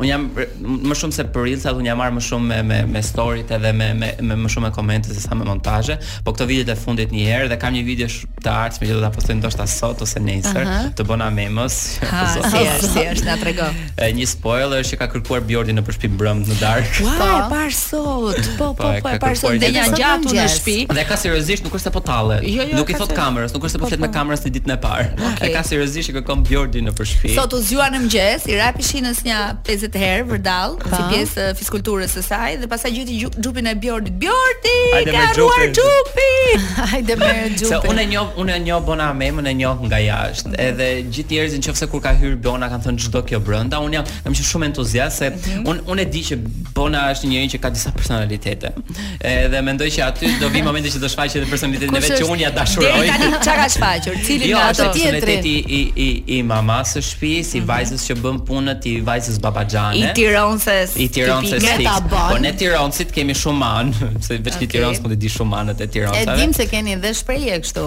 un jam më shumë se për reelsat un jam marr më shumë me me me storyt edhe me me me më shumë me komente se sa me montazhe, po këto videot e fundit një herë dhe kam një video të ardhshme që do ta postoj ndoshta sot ose nesër, uh -huh. te Bona memes. Ha, si është, si është, na trego. Një spoiler që ka kërkuar Bjordin nëpër shpi mbrëmë në darkë. Ua, po. e parë sot. Po, po, po, po e parë sot dhe janë gjatë në shtëpi. Dhe ka seriozisht, nuk është se po tallet. Jo, jo, nuk i thotë kamerës, nuk është se po flet me po. kamerën si ditën e parë. E ka seriozisht Që kërkon Bjordin nëpër shpi. Sot u zgjua në mëngjes, i ra pishinës një 50 herë vërdall, si pjesë e fiskulturës së saj dhe pastaj gjeti gju- xhupin e Bjordit. Bjordi, Hajde ka me ruajt xhupin. xhupi. Hajde me Se xhupin. unë e njoh, unë e njoh Bona Memën, e njoh nga jashtë. Edhe gjithë njerëzit nëse kur ka hyrë Bona kanë thënë ç'do kjo brenda. Unë jam kam qenë shumë entuziast se unë unë e di që Bona është një njeri që ka disa personalitete. Edhe mendoj që aty do vi momenti që do shfaqet edhe personaliteti i vet që unë ia dashuroj. Deri tani çka ka shfaqur? Cilin jo, nga ato tjetri? Jo, personaliteti i i i mamas së shtëpisë, i mhm. vajzës që bën punët, i vajzës babaxhane. I Tironses. I Tironses. Po ne Tironsit kemi shumë anë, se vetë okay. Tirons mund të di shumë anët e Tironsave. E dim se keni dhe shprehje kështu.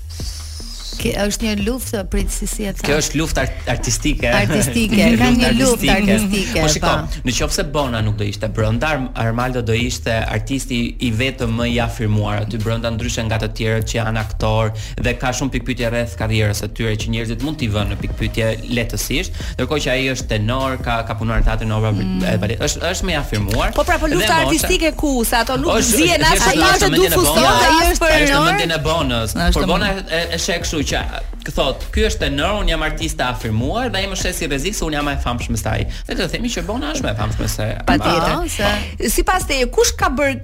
Kjo është një luftë për si si e thanë. Kjo është luftë artistike. Artistike, ka një luftë artistike. Po shikoj, po. në qoftë se Bona nuk do ishte brenda, Armaldo do ishte artisti i vetëm më i afirmuar aty brenda ndryshe nga të tjerët që janë aktorë dhe ka shumë pikëpyetje rreth karrierës së tyre që njerëzit mund t'i vënë në pikëpyetje lehtësisht, Ndërkohë që ai është tenor, ka ka punuar në teatrin e Opera mm. e Balet. Është është më i afirmuar. Po pra po lufta artistike ku se ato nuk zihen as ato as të dufu sot, ai është për mendjen e Bonës. Por Bona e sheh kështu që thotë, ky është tenor, un jam artiste e afirmuar dhe ai më sheh si rrezik se un jam më e famshme se ai. Dhe të themi që Bona është më e famshme se ai. Patjetër. Sipas teje kush ka bër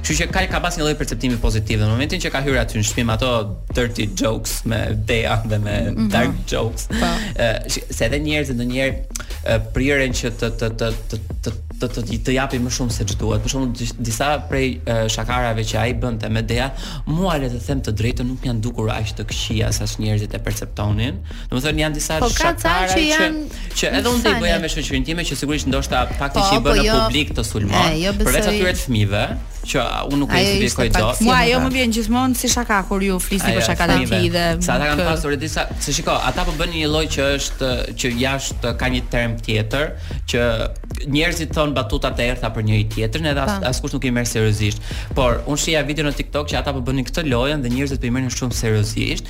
Kështu që ka ka pas një lloj perceptimi pozitiv në momentin që ka hyrë aty në shtëpi me ato dirty jokes me Dea dhe me mm -hmm. dark jokes. Po. Ëh, se edhe njerëzit ndonjëherë priren që të të të të të të të të të japin më shumë se ç'duhet. Për shembull, disa prej shakave që ai bënte me Dea, mua, le të them të drejtën nuk m'janë dukur aq të këqija sa njerëzit e perceptonin. Do të thënë janë disa po, shakara që, që, që edhe unë i bëja me shoqërinë time që sigurisht ndoshta fakti po, që i po, bën në jo, publik të sulmon. Eh, jo përveç atyre të fëmijëve, që unë nuk e identifikoj dot. Mua ajo më vjen gjithmonë si shaka kur ju flisni për shaka të tij dhe se ata kanë pasur disa, se shiko, ata po bënë një lloj që është që jashtë ka një term tjetër që njerëzit thonë batuta të errta për njëri tjetrin edhe as, askush nuk i merr seriozisht. Por unë shihja video në TikTok që ata po bënin këtë lojën dhe njerëzit po i merrnin shumë seriozisht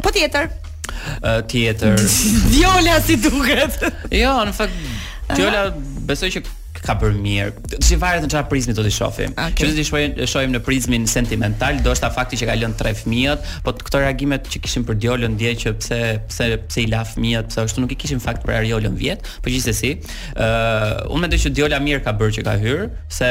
Po tjetër. Ë tjetër. Diola si duket. Jo, në fakt Diola besoj që ka bërë mirë. Se varet në çfarë prizmi do ta shohim. Okay. Që do ta shohim, shohim në prizmin sentimental, do të ishte fakti që ka lënë tre fëmijët, po këto reagimet që kishim për Diolën dje që pse pse pse i la fëmijët, pse ashtu nuk i kishim në fakt për Ariolën vjet, po gjithsesi, ë uh, unë mendoj që Diola mirë ka bërë që ka hyrë, se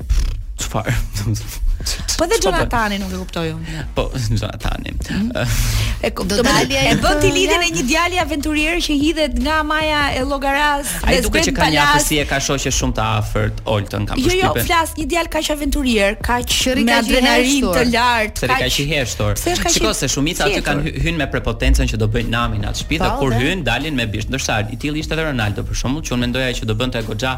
Çfarë? Po dhe Jonatani nuk e kuptoj unë. Po, Jonatani. E do të dalë ai. E bën ti lidhjen e një djali aventurier që hidhet nga maja e Llogarasë. Ai duket që ka një afërsi e ka shoqë shumë të afërt Oltën kam përshtypjen. Jo, jo, flas një djalë kaq aventurier, kaq me adrenalinë të lartë, kaq. Kaq i heshtur. Shiko se shumica aty kanë hyrë me prepotencën që do bëjnë namin në atë shtëpi dhe po, kur hyjnë dalin me bisht. Ndoshta i tillë ishte edhe Ronaldo për shembull që unë mendoja që do bënte goxha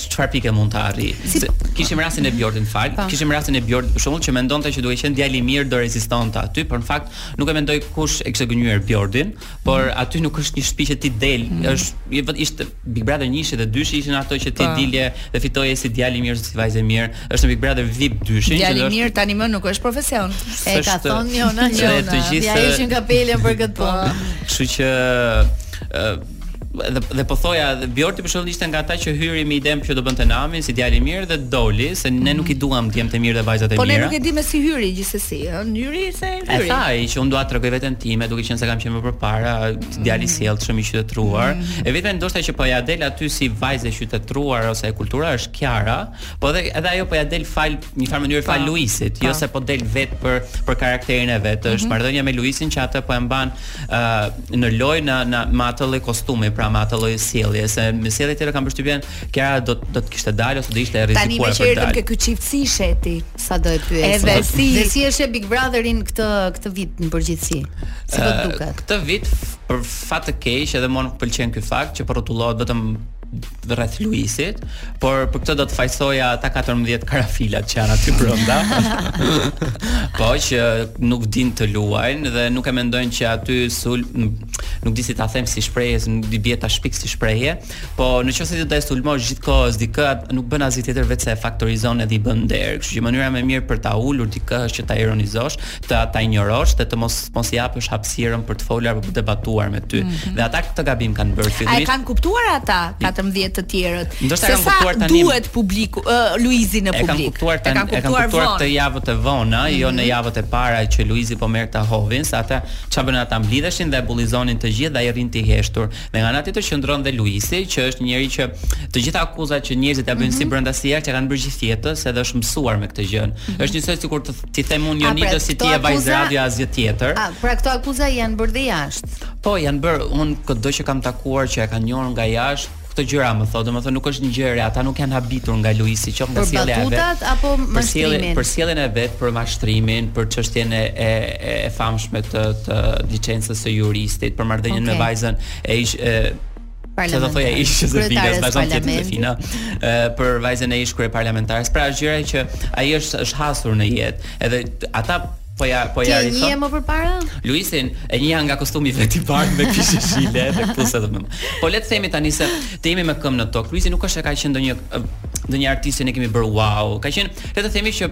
çfarë pike mund ta arrijë. Si... Se, kishim rastin e Bjordit, fal. Pa. Po. Kishim rastin e Bjordit për shembull që mendonte që duke qenë djalë i mirë do rezistonte aty, por në fakt nuk e mendoj kush e kishte gënjyer Bjordin, por mm. aty nuk është një shtëpi që ti del, mm. është ishte Big Brother 1 dhe 2 ishin ato që ti pa. Po. dilje dhe fitoje si djalë i mirë si vajzë e mirë. Është në Big Brother VIP 2 që djalë i mirë tani më nuk është profesion. E ka thënë Jona, Jona. Ia heq kapelen për këtë punë. Kështu që dhe dhe po thoja dhe Bjordi për shembull ishte nga ata që hyri me idenë që do bënte namin si djalë i mirë dhe doli se ne nuk i duam djemtë e mirë dhe vajzat e mira. Po ne nuk e dimë si hyri gjithsesi, ë, hyri se hyri. E tha ai që unë dua të tregoj veten time, duke qenë se kam qenë më përpara djalë i mm. sjellshëm i qytetëruar. Mm. E vetmja ndoshta që po ia del aty si vajzë e qytetëruar ose e kulturuar është Kiara, Po edhe edhe ajo po ja del fal një farë mënyrë fal po, Luisit, jo po. se po del vetë për për karakterin e vet. Është mhm. marrëdhënia me Luisin që atë po e mban ë në lojë në në me atë lloj kostumi, pra me atë lloj sjellje, se me sjellje tjetër kam përshtypjen që ajo do do të kishte dalë ose do ishte e rrezikuar për të dalë. Tani meqë erdhëm te ky çift si e sheh ti, sa do e pyes. Edhe si, dhe si e sheh Big Brotherin këtë këtë vit në përgjithësi. Si po të duket? Këtë vit për fat të keq edhe mua nuk më pëlqen ky fakt që po rrotullohet vetëm rreth Luisit, por për këtë do të fajësoja ata 14 karafilat që janë aty brenda. po që nuk dinë të luajnë dhe nuk e mendojnë që aty sul nuk di si ta them si shprehje, se i bie ta shpik si shprehje, po në qoftë se ti do ta sulmosh gjithë kohës dikë, nuk bën asgjë tjetër veçse e faktorizon edhe i bën nder. Kështu që mënyra më e mirë për ta ulur dikë është që ta ironizosh, ta ta injorosh dhe të mos mos i japësh hapësirën për të folur apo për të debatuar me ty. Mm -hmm. Dhe ata këtë gabim kanë bërë fillimisht. A e kanë kuptuar ata 14 të tjerët. Ndoshta kanë kuptuar tani. Duhet publiku, uh, Luizi në publik. E kanë kuptuar tani, e kanë kuptuar, kuptuar te javët e vona, mm -hmm. jo në mhm. javët e para që Luizi po merrte hovin, sa ata çfarë bënin ata mblidheshin dhe bullizonin të gjithë dhe ai rrinte i heshtur. Dhe nga ana tjetër qëndron dhe Luizi, që është njeri që të gjitha akuzat që njerëzit ia bëjnë mm -hmm. si mhm. brenda si jashtë ia kanë bërë gjithë jetës, edhe është mësuar me këtë gjë. Mm -hmm. Është njësoj sikur të T'i them unë Jonidës pra, si ti je vajzë radio asgjë tjetër. A, pra këto akuza janë bërë dhe jashtë. Po, janë bërë, unë këdo që kam takuar që e kanë njohur nga jashtë, këto gjëra më thonë, domethënë nuk është një gjë e re, ata nuk janë habitur nga Luizi, qoftë nga sjellja e vet. Për batutat apo mashtrimin? Për sjelljen e vet, për mashtrimin, për çështjen e e e famshme të të liçencës së juristit, për marrëdhënien okay. me vajzën e ish, e Sa do thoja ish Jozefina, vazhdon të jetë Jozefina, për vajzën e ish kryeparlamentares. Pra janë gjëra që ai është është hasur në jetë. Edhe ata po ia po ia rithonë. Ti e njihje më përpara? Luizin e njihja nga kostumi i vet i parë me kishë shile dhe këtu se më. Po le të themi tani se të jemi me këmbë në tokë. Luizi nuk është se ka qenë ndonjë ndonjë artist që ne kemi bërë wow. Ka qenë, le të themi që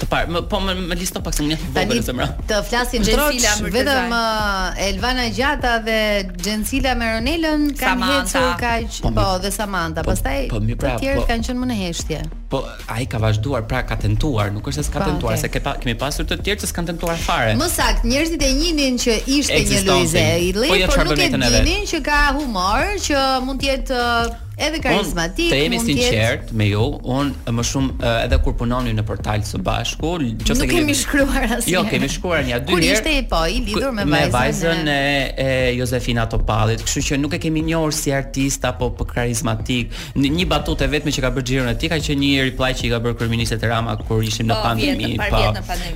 të parë. Më po më, më listo pak se unë jam i vogël në emra. Të flasim troç vetëm uh, Elvana Gjata dhe Xhensila me Ronelën kanë ecur kaq po, po dhe Samanta. Po, Pastaj po, po, pra, të tjerë po, kanë qenë më në heshtje. Po ai ka vazhduar, pra ka tentuar, nuk është se s'ka po, tentuar, okay. se ke pa kemi pasur të tjerë që s'kanë tentuar fare. Më saktë, njerëzit e njihnin që ishte një Luiz Ejlli, po, jo, por nuk e dinin që ka humor, që mund të jetë uh, edhe karizmatik. Unë të jem i sinqertë me ju, unë më shumë edhe kur punonim në portal së bashku, ne s'e kemi kemi shkruar asnjë. Jo, kemi shkruar një dy herë. Kur ishte i po i lidhur me vajzën, me vajzën e, e Jozefina Topallit, kështu që nuk e kemi njohur si artist apo për karizmatik. Një batutë e vetme që ka bërë xhiron e tij ka qenë një reply që i ka bërë kryeministrit Rama kur ishim në po, pandemi, po.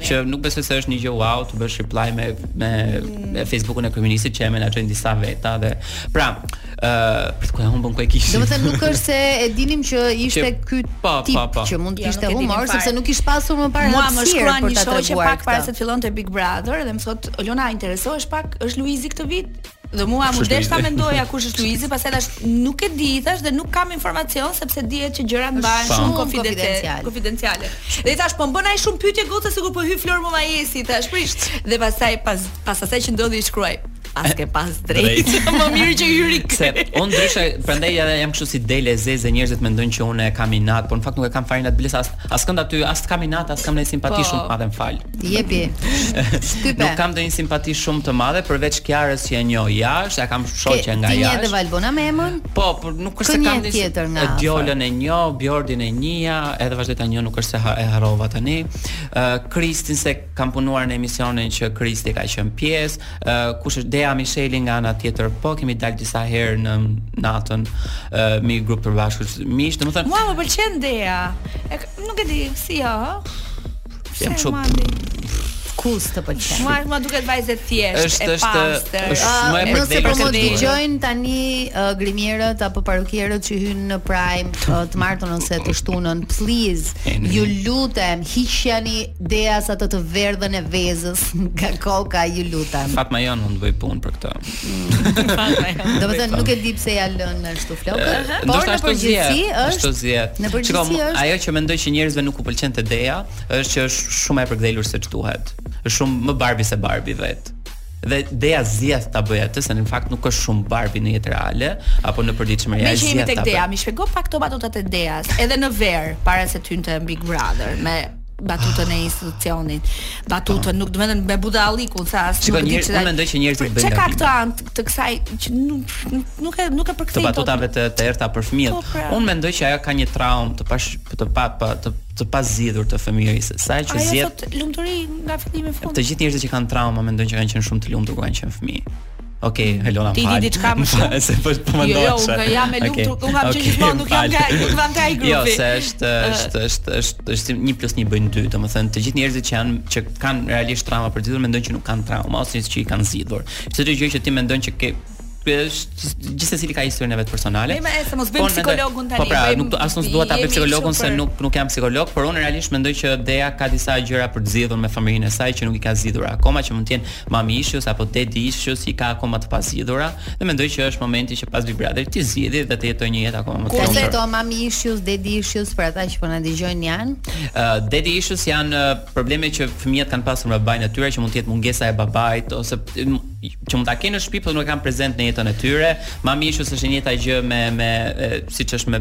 Që nuk besoj se është një gjë wow të bësh reply me me, me mm. Facebookun e kryeministrit që e menaxhojnë disa veta dhe pra, Ë, uh, ku e humbëm ku e kishim. Domethënë nuk është se e dinim që ishte ky pa, tip pa, pa. që mund të jo, kishte humor sepse nuk kish pasur më parë hapësirë. Mua më shkruan një shoqe që pak para se të fillonte Big Brother dhe më thotë, "Olona, interesohesh pak? Është Luizi këtë vit?" Dhe mua më desh ta mendoja kush është Luizi, pastaj thash nuk e di, thash dhe nuk kam informacion sepse dihet që gjërat mbahen shumë konfidenciale. Konfidenciale. Dhe i thash po bën aq shumë pyetje gocë sikur po hyn Flori Mumajesi, thash prish. Dhe pastaj pas pas asaj që ndodhi shkruaj, Paske pas drejt. Më mirë që hyri ky. Se unë ndryshe, prandaj edhe jam kështu si dele e zezë, njerëzit mendojnë që unë e kam inat, por në fakt nuk e kam fare inat biles as askënd aty, as kam inat, as kam ndonjë simpati po. shumë të madhe, më fal. Jepi. Shtype. Nuk kam ndonjë simpati shumë të madhe përveç Kiarës që e njoh jashtë, e kam shoqe nga jashtë. Ti njeh edhe Valbona Memën? Po, por nuk është se kam një tjetër nga. Diolën e njoh, Bjordin e njihja, edhe vazhdoj ta njoh, nuk është se e harrova tani. Ë Kristin se Kam punuar në emisionin që Kristi ka qenë pjesë. Uh, kush është Dea Misheli nga ana tjetër? Po kemi dalë disa herë në natën uh, me grup të përbashkët miqsh. Domethënë, mua më pëlqen Dea. E, nuk e di si jo. Jam shumë kurioze, të pëlqen. Mua mua duket vajzë e thjeshtë, është, e pastër. Është është ah, më e përkëdhelur. Nëse po më dëgjojnë tani uh, grimierët apo parukierët që hyjnë në prime uh, të martën ose të shtunën, please, ju lutem, hiqjani Deas atë të verdhën e vezës nga koka, ju lutem. Fatma jonë mund të bëjë punë për këtë. Domethënë nuk e di pse ia lënë ashtu flokët, uh, por në përgjithësi është ashtu zgjet. Në përgjithësi është ajo që mendoj që njerëzve nuk u pëlqen te Dea, është që është shumë më e përkëdhelur se ç'duhet. Është shumë më Barbie se Barbie vetë dhe Dea zgjedh ta bëjë atë se në fakt nuk është shumë Barbie në jetë reale apo në përditshmëri. Meqë jemi tek Dea, më shpjego pak këto batutat e Deas, edhe në verë para se të hynte Big Brother me batutën e institucionit. Batutën, nuk domethënë me budallëkun, tha as. Çka njerëz, unë mendoj që njerëzit bëjnë. Çka ka këtë anë të kësaj që nuk nuk e nuk e përkthej. Të batutave të të errëta për fëmijët. Po, pra. Unë mendoj që ajo ka një traumë të pash të pa pa të të pazgjidhur të fëmijërisë. Sa që zgjedh. Ajo lumturi nga fillimi në fund. Të gjithë njerëzit që kanë trauma mendojnë që kanë qenë shumë të lumtur kur kanë qenë fëmijë. Okej, okay, Elona. Ti di diçka më shumë? Se po po mendoj. Jo, jo, unë jam e lumtur, okay. unë kam okay. gjithmonë, nuk jam nga, nuk jam nga ai grupi. Jo, se është është është është është 1 plus 1 bën 2, domethënë të gjithë njerëzit që janë që kanë realisht trauma për ditën mendojnë që nuk kanë trauma ose që i kanë zgjidhur. Çdo gjë që ti mendon që ke është gjithsesi ka historinë e vet personale. E mo, mos bëjmë po, psikologun tani. Po pra, nuk as nuk dua ta bëj psikologun se nuk nuk jam psikolog, por unë realisht mendoj që Dea ka disa gjëra për të zgjidhur me familjen e saj që nuk i ka zgjidhur akoma që mund të jenë Mami issues apo daddy issues i ka akoma të pazgjidhura dhe mendoj që është momenti që pas Big Brotherit t'i zgjidhë dhe të jetojë një jetë akoma më të lumtur. Kurse këto mami issues, daddy issues për ata që po na dëgjojnë janë? Uh, daddy issues janë uh, probleme që fëmijët kanë pasur me babain e tyre që mund të jetë mungesa e babait ose që mund ta kenë në shtëpi por nuk e kanë prezent në jetën e tyre. Mami issues është e njëjta gjë me me siç është me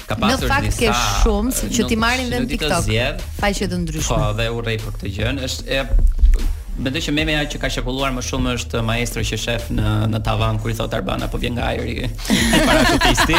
Ka pasur disa. Në fakt ke shumë që t'i marrin dhe në TikTok. Faqe të ndryshme. Po, dhe urrej për këtë gjë. Është e Mendoj që memeja që ka qarkulluar më shumë është maestro që sheh në në tavan kur i thotë Arbana po vjen nga ajri. Parashutisti.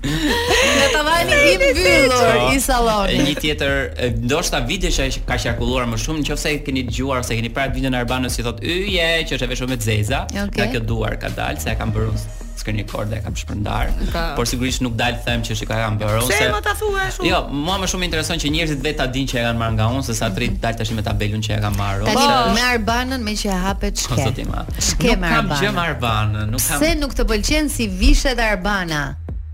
Në tavani i mbyllur i sallonit. Një tjetër, ndoshta video që ka qarkulluar më shumë, nëse e keni dëgjuar ose keni parë videon e Arbanës si thotë yje, që është e veshur me zeza, okay. kaq shumë herë ka dalë se e kanë bërë Screen record e kam shpërndarë, po. por sigurisht nuk dal të them që shiko e kam bërë ose. Pse mos ta thua ashtu? Jo, mua më shumë më intereson që njerëzit vetë ta dinë që e kanë marrë nga unë, sesa të rri të mhm. dal tash me tabelën që e kam marrë. Tani po. me Arbanën meqë e hape, ç'ke. Po, zotni. Ç'ke me Arbanën. Nuk kam gjë me Arbanën, nuk kam. Pse nuk të pëlqen si vishet Arbana?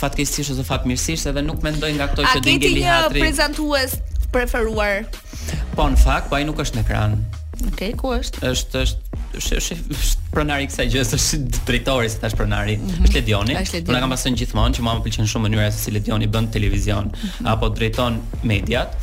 Fatkeqësisht ose fatmirësisht edhe nuk mendoj nga këto që u ngeli hatri. A ke ti një prezantues preferuar? Po në fakt, po ai nuk është në ekran. Okej, okay, ku është? Është është është është është pronari i kësaj gjëje, është drejtori s'i thashë pronari. Mm -hmm. Është Ledioni. Unë kam pasur gjithmonë që mua më pëlqen shumë mënyra se si Ledioni bën televizion mm -hmm. apo drejton mediat,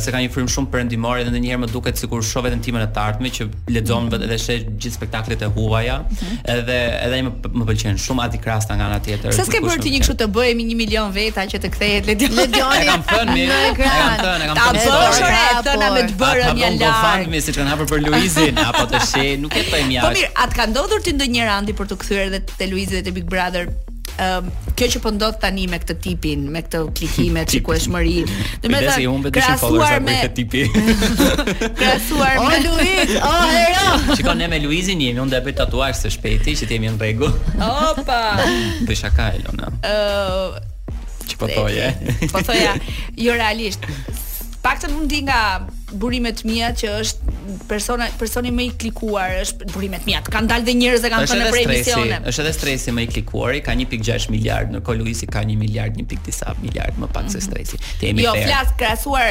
se ka një frymë shumë perëndimore dhe ndonjëherë më duket sikur shoh veten time në të ardhmen që lexon vetë dhe sheh gjithë spektaklet e huaja, mhm. edhe edhe ai më më pëlqen shumë Adi Krasta nga ana tjetër. Pse s'ke bërë ti një kështu të bëhemi 1 milion veta që të kthehet Ledioni. Ledioni. Kam thënë në ekran. Ta bësh ore, thonë me të bërë një lajm. Po fund me siç kanë hapur për Luizin apo të she, nuk e them jashtë. Po mirë, a të ka ndodhur ty ndonjë randi për t'u kthyer edhe te Luizi dhe te Big Brother Ëm kjo që po ndodh tani me këtë tipin, me këtë klikimet, shikueshmërinë. Do me thënë, humbet dhjetë mijë followers apo këtë tipi. Krahasuar me Luiz, o hero. Shikon ne me Luizin jemi, unë do bëj tatuazh së shpejti që të jemi në rregull. Opa. Bëj shaka Elona. Ë Çfarë po thoje? Po thoja, jo realisht. të paktën unë di nga burimet e mia që është persona personi më i klikuar është burimet e mia. Kanë dalë dhe njerëz që kanë thënë nëpër emisione. Është edhe Stresi më i klikuari, ka 1.6 miliard, ndërkohë Luizi ka 1 miliard, 1 pikë disa miliard më pak se mhm. Stresi. Të jemi jo, fair. Jo, flas krahasuar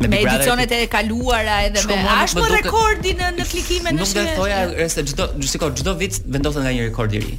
me, me edicionet e kaluara edhe me ashtu rekordi në në klikime në shkëlqe. Nuk do thoja se çdo, shikoj, çdo vit vendoset nga një rekord i ri.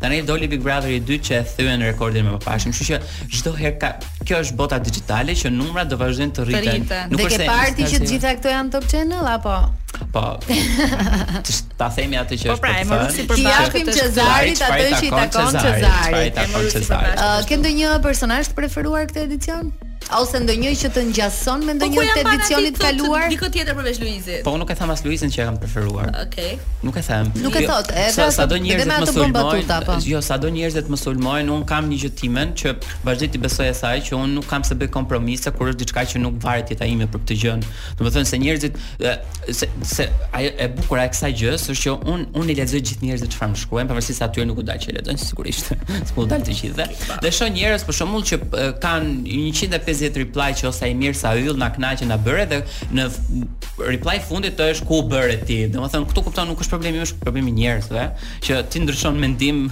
Tani doli Big Brother i dytë që e thyen rekordin e mëparshëm, kështu që çdo herë ka kjo është bota digjitale që numrat do vazhdojnë të rriten. Nuk është se e ke parë ti që të gjitha këto janë Top Channel apo? Po. Ta themi atë që po, është pra, për të thënë. T'i japim Cezarit atë që i takon Cezarit. Ë, ke ndonjë personazh të preferuar këtë edicion? A ose ndonjë që të ngjason me po, ndonjë të edicionit të kaluar? Dikë tjetër përveç Luizit. Po unë nuk e them as Luizin që e kam preferuar. Okej. Okay. Nuk e them. Nuk e jo, thotë, edhe sa, sa do njerëzit më sulmojnë. Po. Jo, sado njerëzit më sulmojnë, un kam një gjë timen që vazhdoj t'i besoj asaj që un nuk kam pse bëj kompromise kur është diçka që nuk varet jeta ime për këtë gjë. Domethënë se njerëzit se se ajo e bukura e kësaj gjë është që un un i lexoj gjithë njerëzit çfarë më shkruajnë pavarësisht se atyre nuk u dal që lexoj sigurisht s'u dal të gjithëve dhe shoh njerëz për shembull që kanë 150 reply që ose i mirë sa yll na kënaqë na bëre dhe në reply të fundit është ku u bëre ti domethënë këtu kupton nuk është problemi është problemi njerëzve që t'i ndryshon mendim,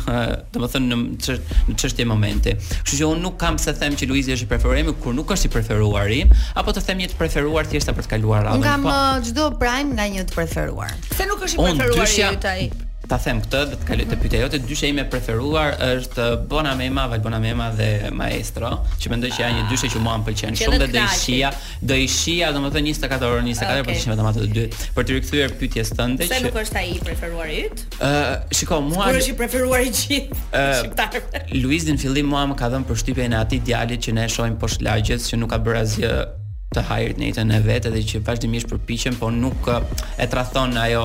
domethënë në në çështje momenti. Kështu që unë nuk kam pse them që Luizi është i preferuari, kur nuk është i preferuari, apo të them një të preferuar thjesht për të kaluar radhën. Unë kam po. uh, çdo po. prime nga një të preferuar. Se nuk është i preferuari yt ai. Ta them këtë dhe të kaloj te pyetja jote, dyshja ime e preferuar është Bona Mema, Valbona Mema dhe Maestro, që mendoj që janë një dyshe që mua më pëlqen shumë dhe do i shija. Do i shihja domethënë 24 orë, 24 orë, po ishin vetëm ato të dy. Për t'iu rikthyer pyetjes tënde që Se nuk është ai i preferuari yt? Ë, uh, shiko, mua. Por është i preferuari i gjithë uh, shqiptarëve. Luizi në fillim mua më ka dhënë përshtypjen e atij djalit që ne shohim poshtë lagjes që nuk ka bërë asgjë të hajrit në jetën e vet edhe që vazhdimisht përpiqen, por nuk e tradhton ajo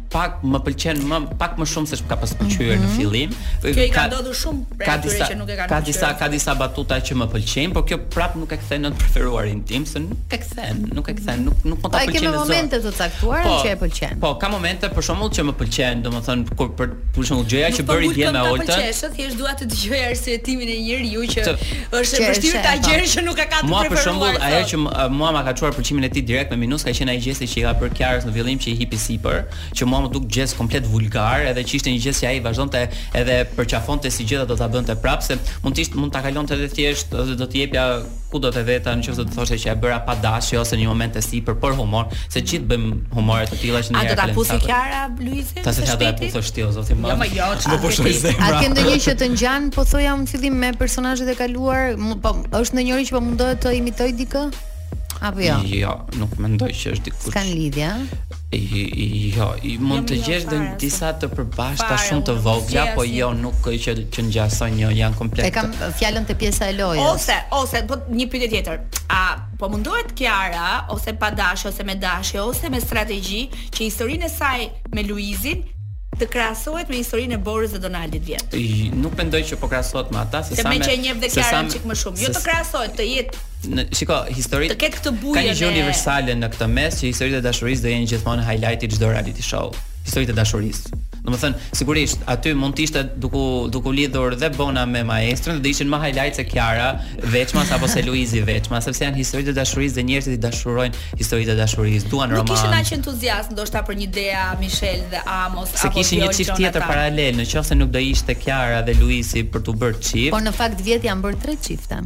pak më pëlqen pak më shumë se ç'më ka pas pëlqyer në mhm. fillim. Kjo u ka ndodhur shumë prej ka disa, që nuk e kanë. Ka disa ka disa batuta që më pëlqejnë, por kjo prap nuk e kthen në të preferuarin tim, se nuk e kthen, nuk e kthen, nuk nuk mund ta pëlqejë. Ai ka momente të caktuara po, që e pëlqen. Po, ka momente për shembull që më pëlqen, domethënë kur për për shembull gjëja që bëri dje me Oltën. Dua të dëgjoj arsyetimin e një njeriu që është e vështirë ta gjesh që nuk e ka të preferuar. Mua për shembull, ajo që mua ma ka çuar pëlqimin e tij direkt me minus ka qenë ai gjesti që i ka bërë Kiarës në fillim që i hipi sipër, që mua m'u duk gjest komplet vulgar, edhe që ishte një gjest që ai vazhdonte dhe e përqafonte si gjë, tha do ta bënte prapë se mund të ishte mund ta kalonte edhe thjesht ose do të jepja ku do të veta në qoftë do të thoshte që e bëra pa dashje ose në një moment të sipër për humor, se të gjithë bëjmë humore të tilla që një herë. A do ta puthë Kiara Luizin? Ta se ta do të thoshte o zoti im. Jo, më jo. Çfarë po shoh zemra? A ke ndonjë që të ngjan po thoja unë në fillim me personazhet e kaluar, po është ndonjëri që po mundohet të imitojë dikë? Apo jo? Jo, nuk mendoj që është dikush. Kanë lidhje, a? Jo, i mund të gjesh dhe disa të përbashkëta shumë të vogla, po jo nuk që që ngjasojnë janë komplet. E kam fjalën te pjesa e lojës. Ose ose po një pyetje tjetër. A po mundohet Kiara ose pa dashje ose me dashje ose me strategji që historinë e saj me Luizin të krahasohet me historinë e Borës dhe Donaldit vjet. Nuk mendoj që po krahasohet me ata, se sa me. Se meqë e njeh dhe çik më shumë. Jo të krahasohet, të jetë Në, shiko, histori të ketë këtë bujë. Ka një gjë universale në këtë mes që historitë e dashurisë do jenë gjithmonë highlight i çdo reality show. Historitë e dashurisë. Domethënë, sigurisht, aty mund të ishte duke duke lidhur dhe Bona me Maestron, do ishin më highlight se Kiara, veçmas apo se Luizi veçmas, sepse janë historitë e dashurisë dhe njerëzit i dashurojnë historitë e dashurisë, duan roman. Nuk kishin aq entuziazëm ndoshta për një Dea, Mishel dhe Amos se po kishin një çift tjetër paralel, në qoftë se nuk do ishte Kiara dhe Luizi për t'u bërë çift. Por në fakt vjet janë bërë tre çifte.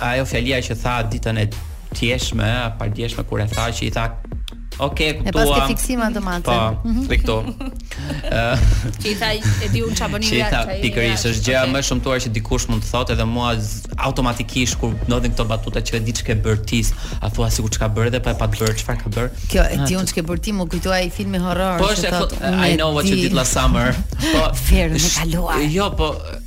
Ajo fjalia që tha ditën e djeshme, pardjeshme kur e tha që i tha Ok, e kuptuam. E paske fiksim atë mace. Po, mhm. dhe këto. Që i tha, e di unë ça bëni ju. Që i tha, pikërisht, është gjëja më e shëmtuar që dikush mund të thotë edhe mua automatikisht kur ndodhin këto batuta që e di ç'ke bërë ti, a thua sikur çka bërë edhe pa e pa bërë, çfarë ka bërë? Kjo e di unë ç'ke bërë ti, m'u kujtua ai filmi horror. Po është, I know what you did last summer. Po, verën e kaluar. Jo, po,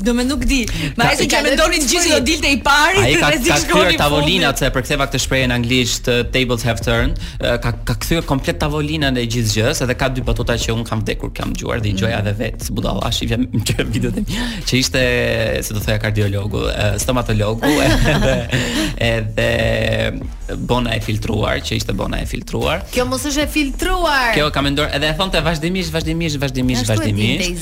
Domethënë nuk di. Ama ai si që mendonit të gjithë do dilte i pari dhe ka, ka kthyer tavolinat se po e ktheva këtë shprehje në anglisht uh, tables have turned. Uh, ka ka kthyer komplet tavolinën e gjithë gjës, edhe ka dy batuta që un kam vdekur kur kam dëgjuar dhe i gjoja mm. edhe vet si budalla, shi vjen më çove videon të që ishte se do thoya kardiologu, uh, stomatologu edhe edhe Arbana e filtruar, që ishte Arbana e filtruar. Kjo mos është e filtruar. Kjo kam menduar edhe e thonte vazhdimisht, vazhdimisht, vazhdimisht, vazhdimisht.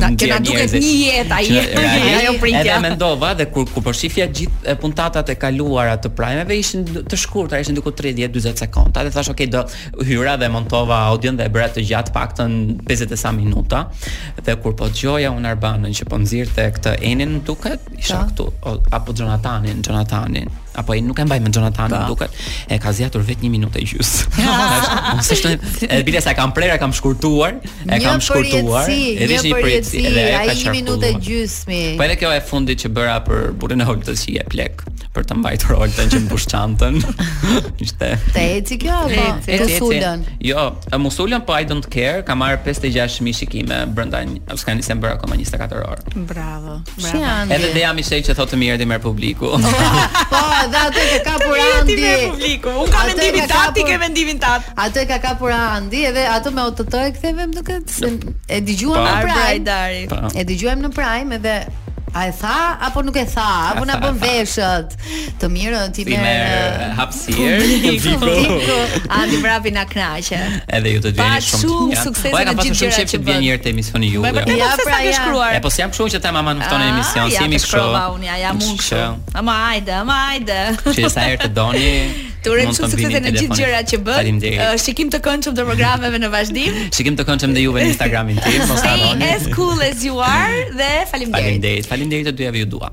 Na ke na duket një jetë ai. Ajo pritja. Edhe mendova dhe kur kur po shifja po gjithë eh, puntatat e kaluara të prajmeve ishin të shkurta, ishin diku 30-40 sekonda dhe thash ok do hyra dhe montova audion dhe e bëra të gjatë të paktën 50 e sa minuta. Dhe kur po dëgjoja un Arbanën që po nxirrte këtë Enin më duket, isha po. këtu apo Xhonatanin, Xhonatanin. apo ai nuk e mbaj mend Xhonatanin më duket. E ka zgjatur vetë 1 minutë e gjys. Unë s'e shtoj. E bile sa kam prerë, kam shkurtuar, e kam shkurtuar. Edhe një përjetësi, edhe ajo ka 1 minutë e gjysmë. Po edhe kjo e fundit që bëra për burrin e Holtës që i jep lek për të mbajtur Holtën që mbush çantën. Ishte. Të eci kjo apo të sulmuan? Jo, e më sulmuan, po I don't care, ka marr 56000 shikime brenda, s'ka as bërë akoma 24 orë. Bravo. Bravo. Edhe Dea Mishel që thotë mirë ti merr publiku. po, edhe atë e ka kapur Andi. Ti merr publiku. Unë kam mendimin tat, ti ke mendimin tat. Atë ka kapur Andi, edhe atë me OTT e kthejmë duket se e dëgjuam në Prime. E dëgjuam në Prime edhe A e tha apo nuk e tha? Apo na bën veshët? Të mirë, ti merr publiku, Andi Vrapi na kënaqe. Edhe ju të dy jeni shumë. Shumë sukses në gjithë gjërat që bën. Vini një herë te emisioni ju. Po ja pra ja shkruar. Po jam kështu që ta mama nuk tonë ah, emision, se jemi kështu. Ja, unë ja jam unë kështu. Ama hajde, ama hajde. Që sa herë të doni. Të uroj shumë sukses në gjithë gjërat që bën. Shikim të këndshëm të programeve në vazhdim. Shikim të këndshëm dhe juve në Instagramin tim, mos harroni. As cool as you are dhe faleminderit. Faleminderit, faleminderit të dyjave ju dua.